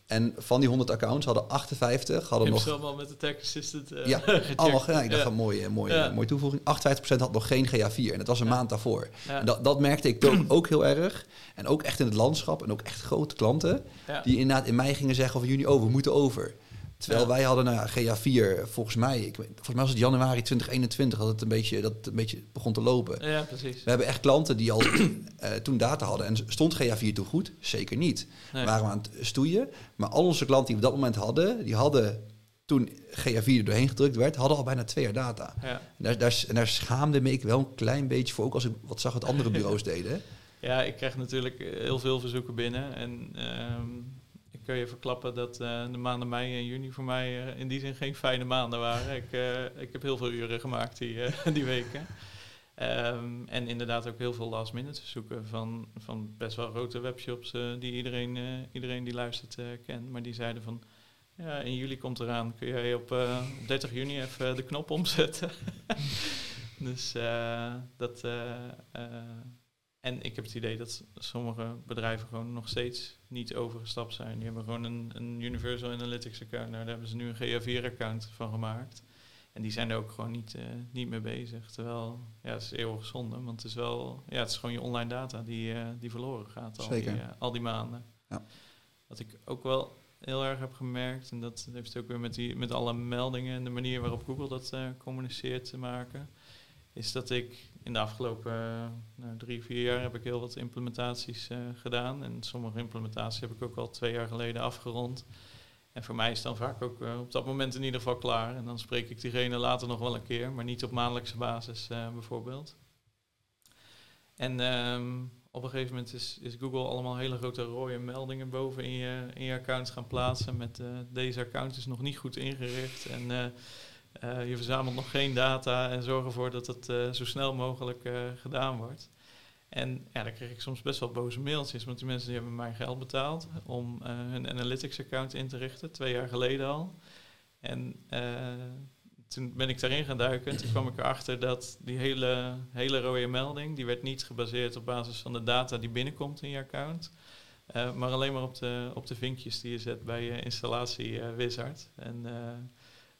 Speaker 1: En van die 100 accounts hadden 58 hadden nog.
Speaker 2: allemaal met de tech assistant. Uh,
Speaker 1: ja, allemaal. Ja, ik dacht een mooie, mooie, ja. mooie toevoeging. 58% had nog geen GA4 en dat was een maand daarvoor. En dat, dat merkte ik ook, ook heel erg. En ook echt in het landschap en ook echt grote klanten die inderdaad in mei gingen zeggen of juni over, we moeten over. Terwijl wij hadden nou ja, GA4, volgens mij, ik, volgens mij was het januari 2021 dat het een beetje, dat het een beetje begon te lopen.
Speaker 2: Ja, precies.
Speaker 1: We hebben echt klanten die al uh, toen data hadden. En stond GA4 toen goed? Zeker niet. Nee. Waren we aan het stoeien. Maar al onze klanten die we op dat moment hadden, die hadden toen GA4 er doorheen gedrukt werd, hadden al bijna twee jaar data. Ja. En, daar, daar, en daar schaamde me ik wel een klein beetje voor, ook als ik wat zag wat andere bureaus deden.
Speaker 2: Ja, ik krijg natuurlijk heel veel verzoeken binnen. En um, kun je verklappen dat uh, de maanden mei en juni voor mij uh, in die zin geen fijne maanden waren. ik, uh, ik heb heel veel uren gemaakt die, die weken. Um, en inderdaad ook heel veel last minute zoeken van, van best wel grote webshops die iedereen, iedereen die luistert kent. Maar die zeiden van, ja, in juli komt eraan, kun jij op, op 30 juni even de knop omzetten. dus dat en ik heb het idee dat sommige bedrijven gewoon nog steeds niet overgestapt zijn. Die hebben gewoon een, een Universal Analytics account. Nou, daar hebben ze nu een GA4-account van gemaakt. En die zijn er ook gewoon niet, niet mee bezig. Terwijl, ja, het is eeuwig zonde, want het is wel, ja, het is gewoon je online data die, die verloren gaat al,
Speaker 1: Zeker.
Speaker 2: Die, al die maanden. Ja. Wat ik ook wel heel erg heb gemerkt, en dat heeft ook weer met, die, met alle meldingen en de manier waarop Google dat communiceert te maken, is dat ik in de afgelopen nou, drie, vier jaar heb ik heel wat implementaties uh, gedaan. En sommige implementaties heb ik ook al twee jaar geleden afgerond. En voor mij is dan vaak ook uh, op dat moment in ieder geval klaar. En dan spreek ik diegene later nog wel een keer, maar niet op maandelijkse basis bijvoorbeeld. En um, op een gegeven moment is, is, Google allemaal hele grote rode meldingen boven in je, in je account gaan plaatsen met deze account is nog niet goed ingericht. En je verzamelt nog geen data en zorg ervoor dat het uh, zo snel mogelijk uh, gedaan wordt. En ja, dan kreeg ik soms best wel boze mailtjes, want die mensen die hebben mij geld betaald om hun analytics-account in te richten, twee jaar geleden al. En toen ben ik daarin gaan duiken en toen kwam ik erachter dat die hele, hele rode melding, die werd niet gebaseerd op basis van de data die binnenkomt in je account, maar alleen maar op de, op de vinkjes die je zet bij je installatie wizard. En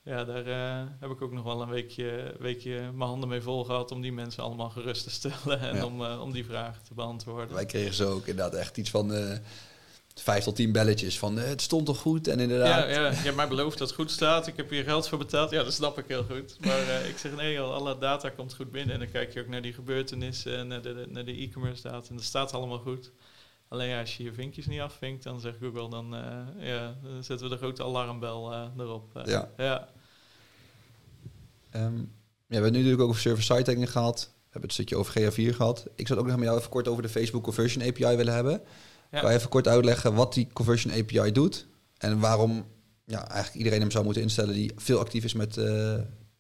Speaker 2: ja, daar uh, heb ik ook nog wel een weekje, weekje mijn handen mee vol gehad om die mensen allemaal gerust te stellen en om, uh, om die vragen te beantwoorden.
Speaker 1: Wij kregen zo ook inderdaad echt iets van uh, vijf tot tien belletjes van het stond toch goed en inderdaad.
Speaker 2: Ja, ja, je hebt mij beloofd dat het goed staat, ik heb hier geld voor betaald. Ja, dat snap ik heel goed. Maar ik zeg nee, joh, alle data komt goed binnen en dan kijk je ook naar die gebeurtenissen en naar de, naar de e-commerce data en dat staat allemaal goed. Alleen als je je vinkjes niet afvinkt, dan zegt Google, dan, ja, dan zetten we de grote alarmbel erop.
Speaker 1: ja.
Speaker 2: ja.
Speaker 1: Um, ja, we hebben nu natuurlijk ook over server-side tagging gehad. We hebben het stukje over GA4 gehad. Ik zou ook nog met jou even kort over de Facebook Conversion API willen hebben. Ja. Kan je even kort uitleggen wat die Conversion API doet en waarom ja, eigenlijk iedereen hem zou moeten instellen die veel actief is met, uh,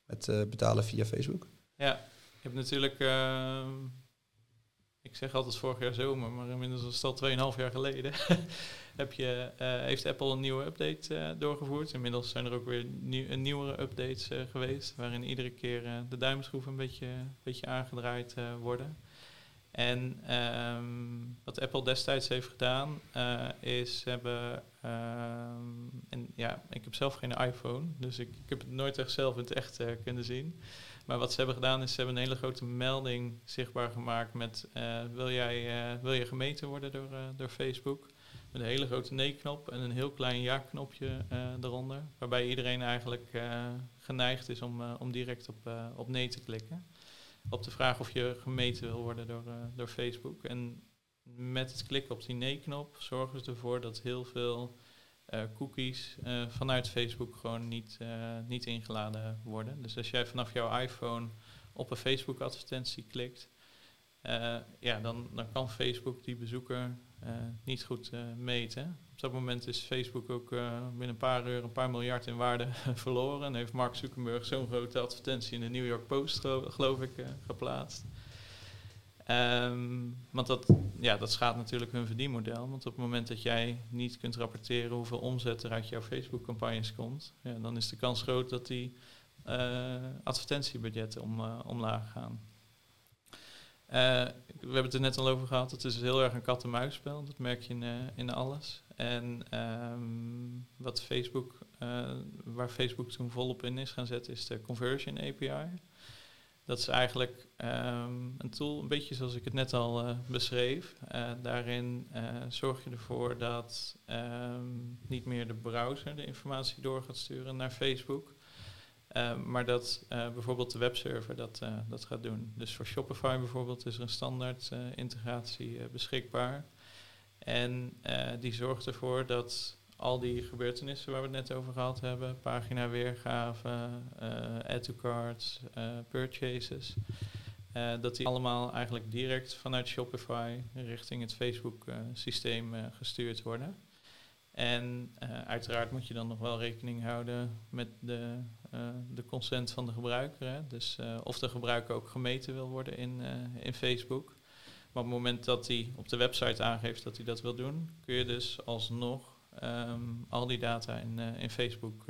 Speaker 1: met uh, betalen via Facebook?
Speaker 2: Ja, je hebt natuurlijk, uh, ik zeg altijd vorig jaar zomer, maar inmiddels is het al 2,5 jaar geleden. heb je, uh, heeft Apple een nieuwe update uh, doorgevoerd. Inmiddels zijn er ook weer nieuw, nieuwere updates uh, geweest, waarin iedere keer de duimschroeven een beetje, beetje aangedraaid worden. En um, wat Apple destijds heeft gedaan, is hebben. Um, en ja, ik heb zelf geen iPhone, dus ik, ik heb het nooit echt zelf in het echt kunnen zien. Maar wat ze hebben gedaan is, ze hebben een hele grote melding zichtbaar gemaakt met wil, jij, wil je gemeten worden door, door Facebook? Met een hele grote nee-knop en een heel klein ja-knopje eronder. Waarbij iedereen eigenlijk geneigd is om, om direct op, op nee te klikken. Op de vraag of je gemeten wil worden door, door Facebook. En met het klikken op die nee-knop zorgen ze ervoor dat heel veel cookies vanuit Facebook gewoon niet, niet ingeladen worden. Dus als jij vanaf jouw iPhone op een Facebook-advertentie klikt, ja, dan, dan kan Facebook die bezoeker niet goed meten. Op dat moment is Facebook ook binnen een paar uur een paar miljard in waarde verloren. En heeft Mark Zuckerberg zo'n grote advertentie in de New York Post, geloof ik, geplaatst. Um, want dat, ja, dat schaadt natuurlijk hun verdienmodel. Want op het moment dat jij niet kunt rapporteren hoeveel omzet er uit jouw Facebook-campagnes komt, ja, dan is de kans groot dat die advertentiebudgetten om, omlaag gaan. Uh, we hebben het er net al over gehad. Het is heel erg een kat-en-muisspel. Dat merk je in, uh, in alles. En um, wat Facebook, uh, waar Facebook toen volop in is gaan zetten, is de Conversion API. Dat is eigenlijk um, een tool, een beetje zoals ik het net al beschreef. daarin zorg je ervoor dat um, niet meer de browser de informatie door gaat sturen naar Facebook. Maar dat bijvoorbeeld de webserver dat, dat gaat doen. Dus voor Shopify bijvoorbeeld is er een standaard integratie beschikbaar. En die zorgt ervoor dat al die gebeurtenissen waar we het net over gehad hebben, pagina weergave, add to cards, purchases, dat die allemaal eigenlijk direct vanuit Shopify richting het Facebook systeem gestuurd worden. En uiteraard moet je dan nog wel rekening houden met de, de consent van de gebruiker. Hè? Dus of de gebruiker ook gemeten wil worden in, in Facebook. Maar op het moment dat hij op de website aangeeft dat hij dat wil doen, kun je dus alsnog um, al die data in, in Facebook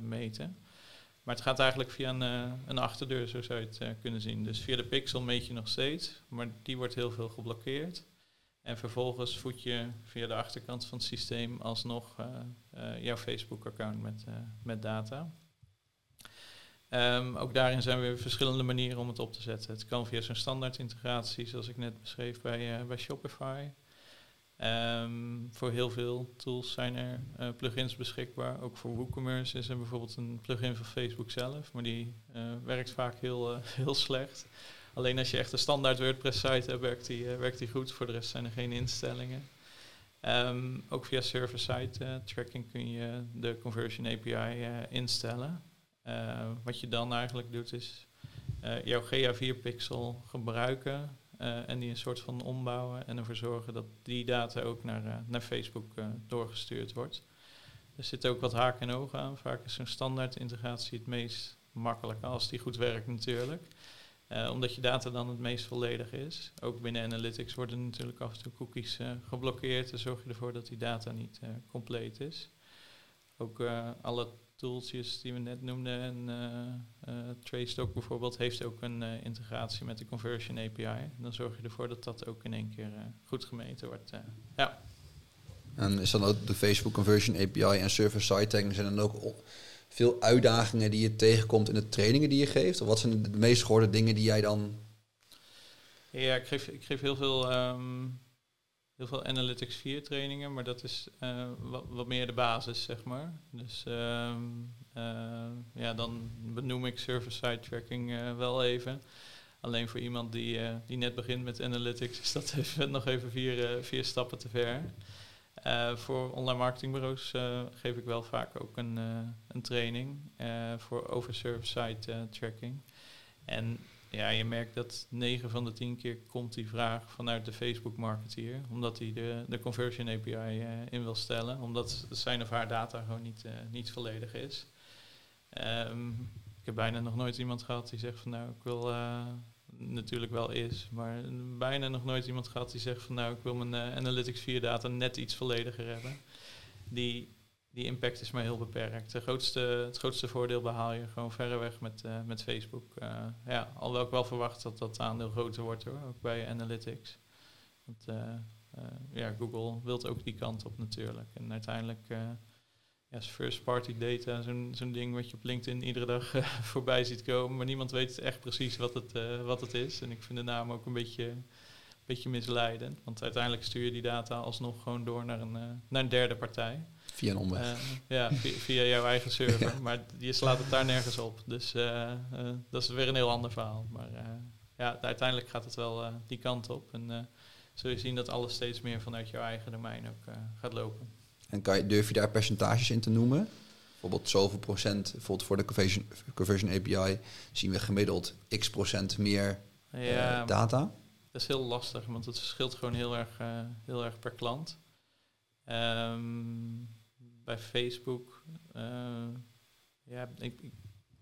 Speaker 2: meten. Maar het gaat eigenlijk via een, een achterdeur, zo zou je het kunnen zien. Dus via de pixel meet je nog steeds, maar die wordt heel veel geblokkeerd. En vervolgens voed je via de achterkant van het systeem alsnog jouw Facebook-account met, met data. Ehm, ook daarin zijn weer verschillende manieren om het op te zetten. Het kan via zo'n standaard integratie, zoals ik net beschreef bij, bij Shopify. Ehm, voor heel veel tools zijn er uh, plugins beschikbaar. Ook voor WooCommerce is er bijvoorbeeld een plugin van Facebook zelf, maar die uh, werkt vaak heel, uh, heel slecht. Alleen als je echt een standaard WordPress site hebt, werkt die, werkt die goed. Voor de rest zijn er geen instellingen. Um, ook via server-side tracking kun je de Conversion API instellen. wat je dan eigenlijk doet is jouw GA4-pixel gebruiken uh, en die een soort van ombouwen en ervoor zorgen dat die data ook naar, uh, naar Facebook uh, doorgestuurd wordt. Er zitten ook wat haken en ogen aan. Vaak is zo'n standaard integratie het meest makkelijk als die goed werkt natuurlijk. omdat je data dan het meest volledig is. Ook binnen Analytics worden natuurlijk af en toe cookies geblokkeerd. Dan zorg je ervoor dat die data niet compleet is. Ook alle tooltjes die we net noemden. En uh, uh, TraceDoc bijvoorbeeld heeft ook een uh, integratie met de Conversion API. Dan zorg je ervoor dat dat ook in één keer goed gemeten wordt. ja.
Speaker 1: En is dan ook de Facebook Conversion API en server-side tagging zijn dan ook veel uitdagingen die je tegenkomt in de trainingen die je geeft? Of wat zijn de meest gehoorde dingen die jij dan...
Speaker 2: Ja, ik geef, ik geef heel veel... Um, heel veel Analytics 4 trainingen, maar dat is uh, wat, meer de basis, zeg maar. Dus uh, uh, ja, dan benoem ik server-side tracking uh, wel even. Alleen voor iemand die, die net begint met Analytics is dat even, nog even vier, vier stappen te ver. voor online marketingbureaus geef ik wel vaak ook een, een training voor over server-side tracking. En ja, je merkt dat 9 van de 10 keer komt die vraag vanuit de Facebook marketeer, omdat hij de, de conversion API eh, in wil stellen, omdat zijn of haar data gewoon niet, uh, niet volledig is. Um, ik heb bijna nog nooit iemand gehad die zegt van nou ik wil uh, natuurlijk wel is, maar bijna nog nooit iemand gehad die zegt van nou ik wil mijn Analytics 4 data net iets vollediger hebben. Die die impact is maar heel beperkt. Grootste, het grootste voordeel behaal je gewoon verreweg met, uh, met Facebook. Uh, ja, alhoewel ik wel verwacht dat dat aandeel groter wordt hoor, ook bij Analytics. Want uh, ja, Google wilt ook die kant op natuurlijk. En uiteindelijk ja, is first party data zo'n zo'n ding wat je op LinkedIn iedere dag voorbij ziet komen. Maar niemand weet echt precies wat het, wat het is. En ik vind de naam ook een beetje, beetje misleidend. Want uiteindelijk stuur je die data alsnog gewoon door naar een, naar een derde partij.
Speaker 1: Via een omweg.
Speaker 2: Uh, ja, via, via, jouw eigen server. Maar je slaat het daar nergens op. Dus uh, uh, dat is weer een heel ander verhaal. Maar ja, uiteindelijk gaat het wel die kant op. En zul je zien dat alles steeds meer vanuit jouw eigen domein ook gaat lopen.
Speaker 1: En kan je, durf je daar percentages in te noemen? Bijvoorbeeld zoveel procent, bijvoorbeeld voor de conversion, conversion API zien we gemiddeld x procent meer ja, data.
Speaker 2: Dat is heel lastig, want het verschilt gewoon heel erg, heel erg per klant. Um, bij Facebook. Uh, ja, ik, ik,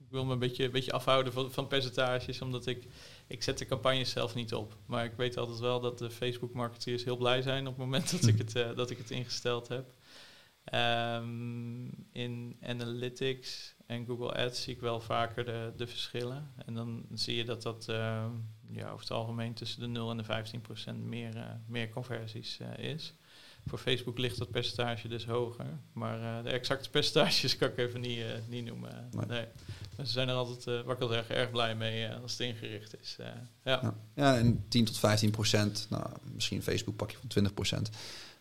Speaker 2: wil me een beetje, een beetje afhouden van, van percentages, omdat ik, ik zet de campagnes zelf niet op. Maar ik weet altijd wel dat de Facebook-marketeers heel blij zijn op het moment dat ik het, uh, dat ik het ingesteld heb. Um, in Analytics en Google Ads zie ik wel vaker de, de verschillen. En dan zie je dat dat uh, ja, over het algemeen tussen de 0 en de 15 procent meer, meer conversies is. Voor Facebook ligt dat percentage dus hoger. Maar uh, de exacte percentages kan ik even niet, uh, niet noemen. Nee. nee. Maar ze zijn er altijd, uh, wat ik al zeg, erg blij mee als het ingericht is. ja.
Speaker 1: Ja. ja, en 10 tot 15 procent, nou, misschien Facebook pak je van 20 procent.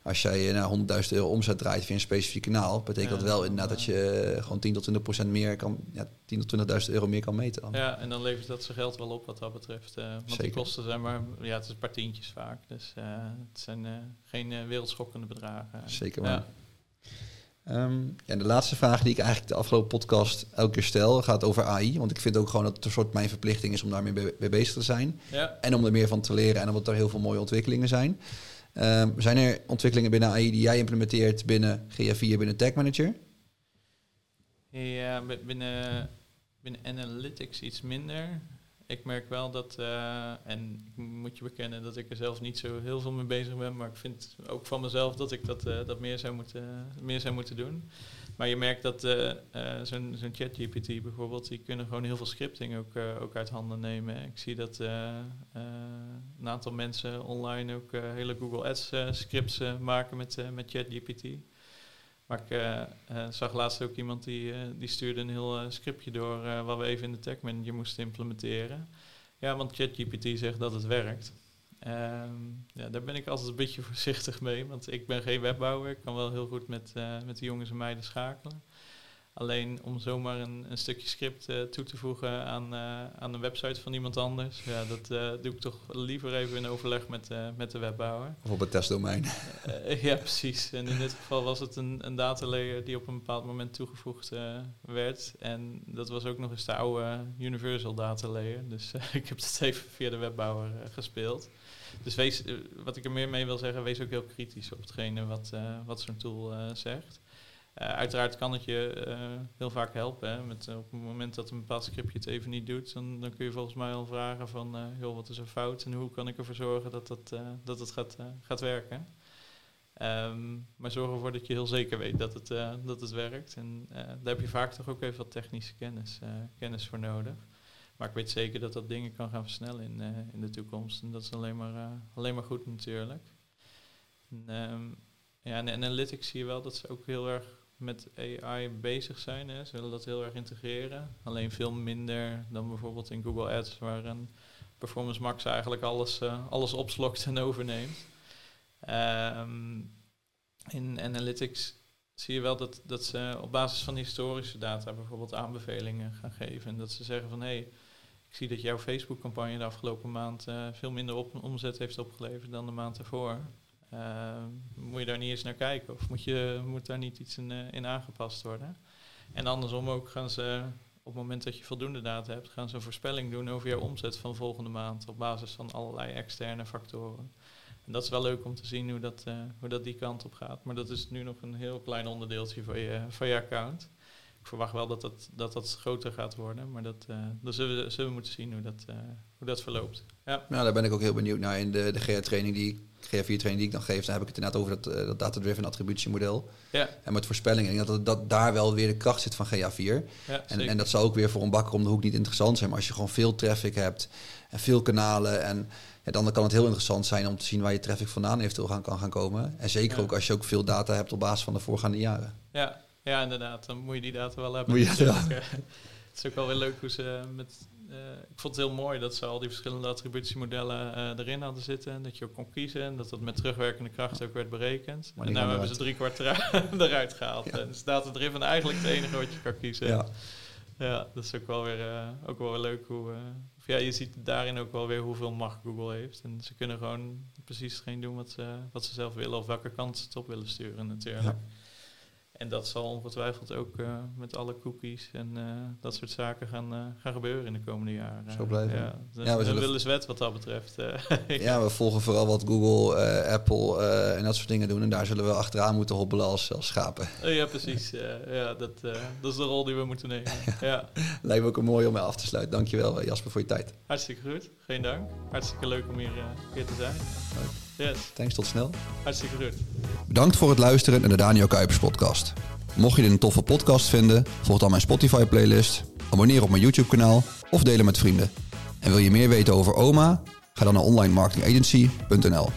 Speaker 1: Als jij naar 100.000 euro omzet draait via een specifiek kanaal, betekent dat wel inderdaad dat je gewoon 10 tot 20 procent meer kan, ja, 10 tot 20.000 euro meer kan meten. Dan.
Speaker 2: Ja, en dan levert dat zijn geld wel op wat dat betreft. Uh, want Zeker. die kosten zijn maar, ja, het is een paar tientjes vaak. Dus uh, het zijn uh, geen wereldschokkende bedragen.
Speaker 1: Zeker waar. Ja. Um, ja, de laatste vraag die ik eigenlijk de afgelopen podcast elke keer stel, gaat over AI. Want ik vind ook gewoon dat het een soort mijn verplichting is om daarmee mee bezig te zijn.
Speaker 2: Ja.
Speaker 1: En om er meer van te leren en omdat er heel veel mooie ontwikkelingen zijn. Um, zijn er ontwikkelingen binnen AI die jij implementeert binnen GA4, binnen Tag Manager?
Speaker 2: Ja, binnen, binnen Analytics iets minder. Ik merk wel dat, uh, en ik moet je bekennen dat ik er zelf niet zo heel veel mee bezig ben, maar ik vind ook van mezelf dat ik dat, uh, dat meer, zou moeten, meer zou moeten doen. Maar je merkt dat uh, zo'n zo'n ChatGPT bijvoorbeeld, die kunnen gewoon heel veel scripting ook, ook uit handen nemen. Ik zie dat een aantal mensen online ook hele Google Ads scripts maken met, met ChatGPT. Maar ik eh, eh, zag laatst ook iemand die, eh, die stuurde een heel eh, scriptje door eh, wat we even in de tech moesten implementeren. Ja, want ChatGPT zegt dat het werkt. Ehm, ja, daar ben ik altijd een beetje voorzichtig mee, want ik ben geen webbouwer. Ik kan wel heel goed met, eh, met de jongens en meiden schakelen. Alleen om zomaar een, een stukje script eh, toe te voegen aan, eh, aan een website van iemand anders, ja, dat doe ik toch liever even in overleg met, met de webbouwer.
Speaker 1: Of op het testdomein.
Speaker 2: Ja, precies. En in dit geval was het een, een datalayer die op een bepaald moment toegevoegd werd. En dat was ook nog eens de oude Universal datalayer. Dus ik heb het even via de webbouwer gespeeld. Dus eh, wat ik er meer mee wil zeggen, wees ook heel kritisch op hetgene wat, eh, wat zo'n tool eh, zegt. Uiteraard kan het je heel vaak helpen. Hè, met, op het moment dat een bepaald scriptje het even niet doet, dan, dan kun je volgens mij al vragen van, joh, wat is er fout en hoe kan ik ervoor zorgen dat dat, dat het gaat, gaat werken. Ehm, maar zorg ervoor dat je heel zeker weet dat het, dat het werkt. En daar heb je vaak toch ook even wat technische kennis, kennis voor nodig. Maar ik weet zeker dat dat dingen kan gaan versnellen in, eh, in de toekomst. En dat is alleen maar, eh, alleen maar goed natuurlijk. En, ehm, ja, en analytics zie je wel dat ze ook heel erg met AI bezig zijn. Hè. Ze willen dat heel erg integreren. Alleen veel minder dan bijvoorbeeld in Google Ads, waar een Performance Max eigenlijk alles, eh, alles opslokt en overneemt. Ehm, in analytics zie je wel dat, dat ze op basis van historische data bijvoorbeeld aanbevelingen gaan geven. En dat ze zeggen van hé, hey, ik zie dat jouw Facebook-campagne de afgelopen maand eh, veel minder op, omzet heeft opgeleverd dan de maand ervoor. Ehm, moet je daar niet eens naar kijken of moet, je, moet daar niet iets in, eh, in aangepast worden? En andersom ook gaan ze op het moment dat je voldoende data hebt, gaan ze een voorspelling doen over jouw omzet van volgende maand op basis van allerlei externe factoren. En dat is wel leuk om te zien hoe dat, eh, hoe dat die kant op gaat. Maar dat is nu nog een heel klein onderdeeltje van je, van je account. Ik verwacht wel dat dat, dat, dat groter gaat worden. Maar dat, uh, dan zullen we, zullen we moeten zien hoe dat, uh, hoe dat verloopt. Ja.
Speaker 1: Nou, daar ben ik ook heel benieuwd naar. In de, de GA-training die GA4-training die ik dan geef, dan heb ik het inderdaad over dat, uh, dat data-driven attributiemodel.
Speaker 2: Ja.
Speaker 1: En met voorspellingen. Ik denk dat, dat daar wel weer de kracht zit van GA4.
Speaker 2: Ja,
Speaker 1: en, en dat zou ook weer voor een bakker om de hoek niet interessant zijn. Maar als je gewoon veel traffic hebt en veel kanalen en ja, dan kan het heel interessant zijn om te zien waar je traffic vandaan eventueel gaan, kan gaan komen. En zeker ja. ook als je ook veel data hebt op basis van de voorgaande jaren.
Speaker 2: Ja, ja inderdaad. Dan moet je die data wel hebben.
Speaker 1: Moet je dat
Speaker 2: wel. Het is ook wel weer leuk hoe ze met... Uh, ik vond het heel mooi dat ze al die verschillende attributiemodellen uh, erin hadden zitten. En dat je ook kon kiezen. En dat dat met terugwerkende kracht ook werd berekend. Maar en nu hebben ze drie kwart eruit gehaald. Ja. En is data-driven eigenlijk het enige wat je kan kiezen.
Speaker 1: Ja.
Speaker 2: Ja, dat is ook wel weer, uh, ook wel weer leuk hoe... Of ja, je ziet daarin ook wel weer hoeveel macht Google heeft. En ze kunnen gewoon precies hetgeen doen wat ze, wat ze zelf willen... of welke kant ze het op willen sturen natuurlijk. Ja. En dat zal ongetwijfeld ook uh, met alle cookies en uh, dat soort zaken gaan, uh, gaan gebeuren in de komende jaren.
Speaker 1: Zo blijven.
Speaker 2: Ja, de, ja we willen wet wat dat betreft.
Speaker 1: ja, we volgen vooral wat Google, Apple en dat soort dingen doen. En daar zullen we achteraan moeten hobbelen als, als schapen.
Speaker 2: ja, precies. ja, dat, dat is de rol die we moeten nemen. ja.
Speaker 1: Lijkt me ook een mooi om mee af te sluiten. Dankjewel Jasper voor je tijd.
Speaker 2: Hartstikke goed. Geen dank. Hartstikke leuk om hier, hier te zijn.
Speaker 1: Leuk.
Speaker 2: Yes.
Speaker 1: Thanks, tot snel.
Speaker 2: Hartstikke goed.
Speaker 1: Bedankt voor het luisteren naar de Daniel Kuipers podcast. Mocht je dit een toffe podcast vinden, volg dan mijn Spotify playlist, abonneer op mijn YouTube kanaal of delen met vrienden. En wil je meer weten over OMA? Ga dan naar onlinemarketingagency.nl.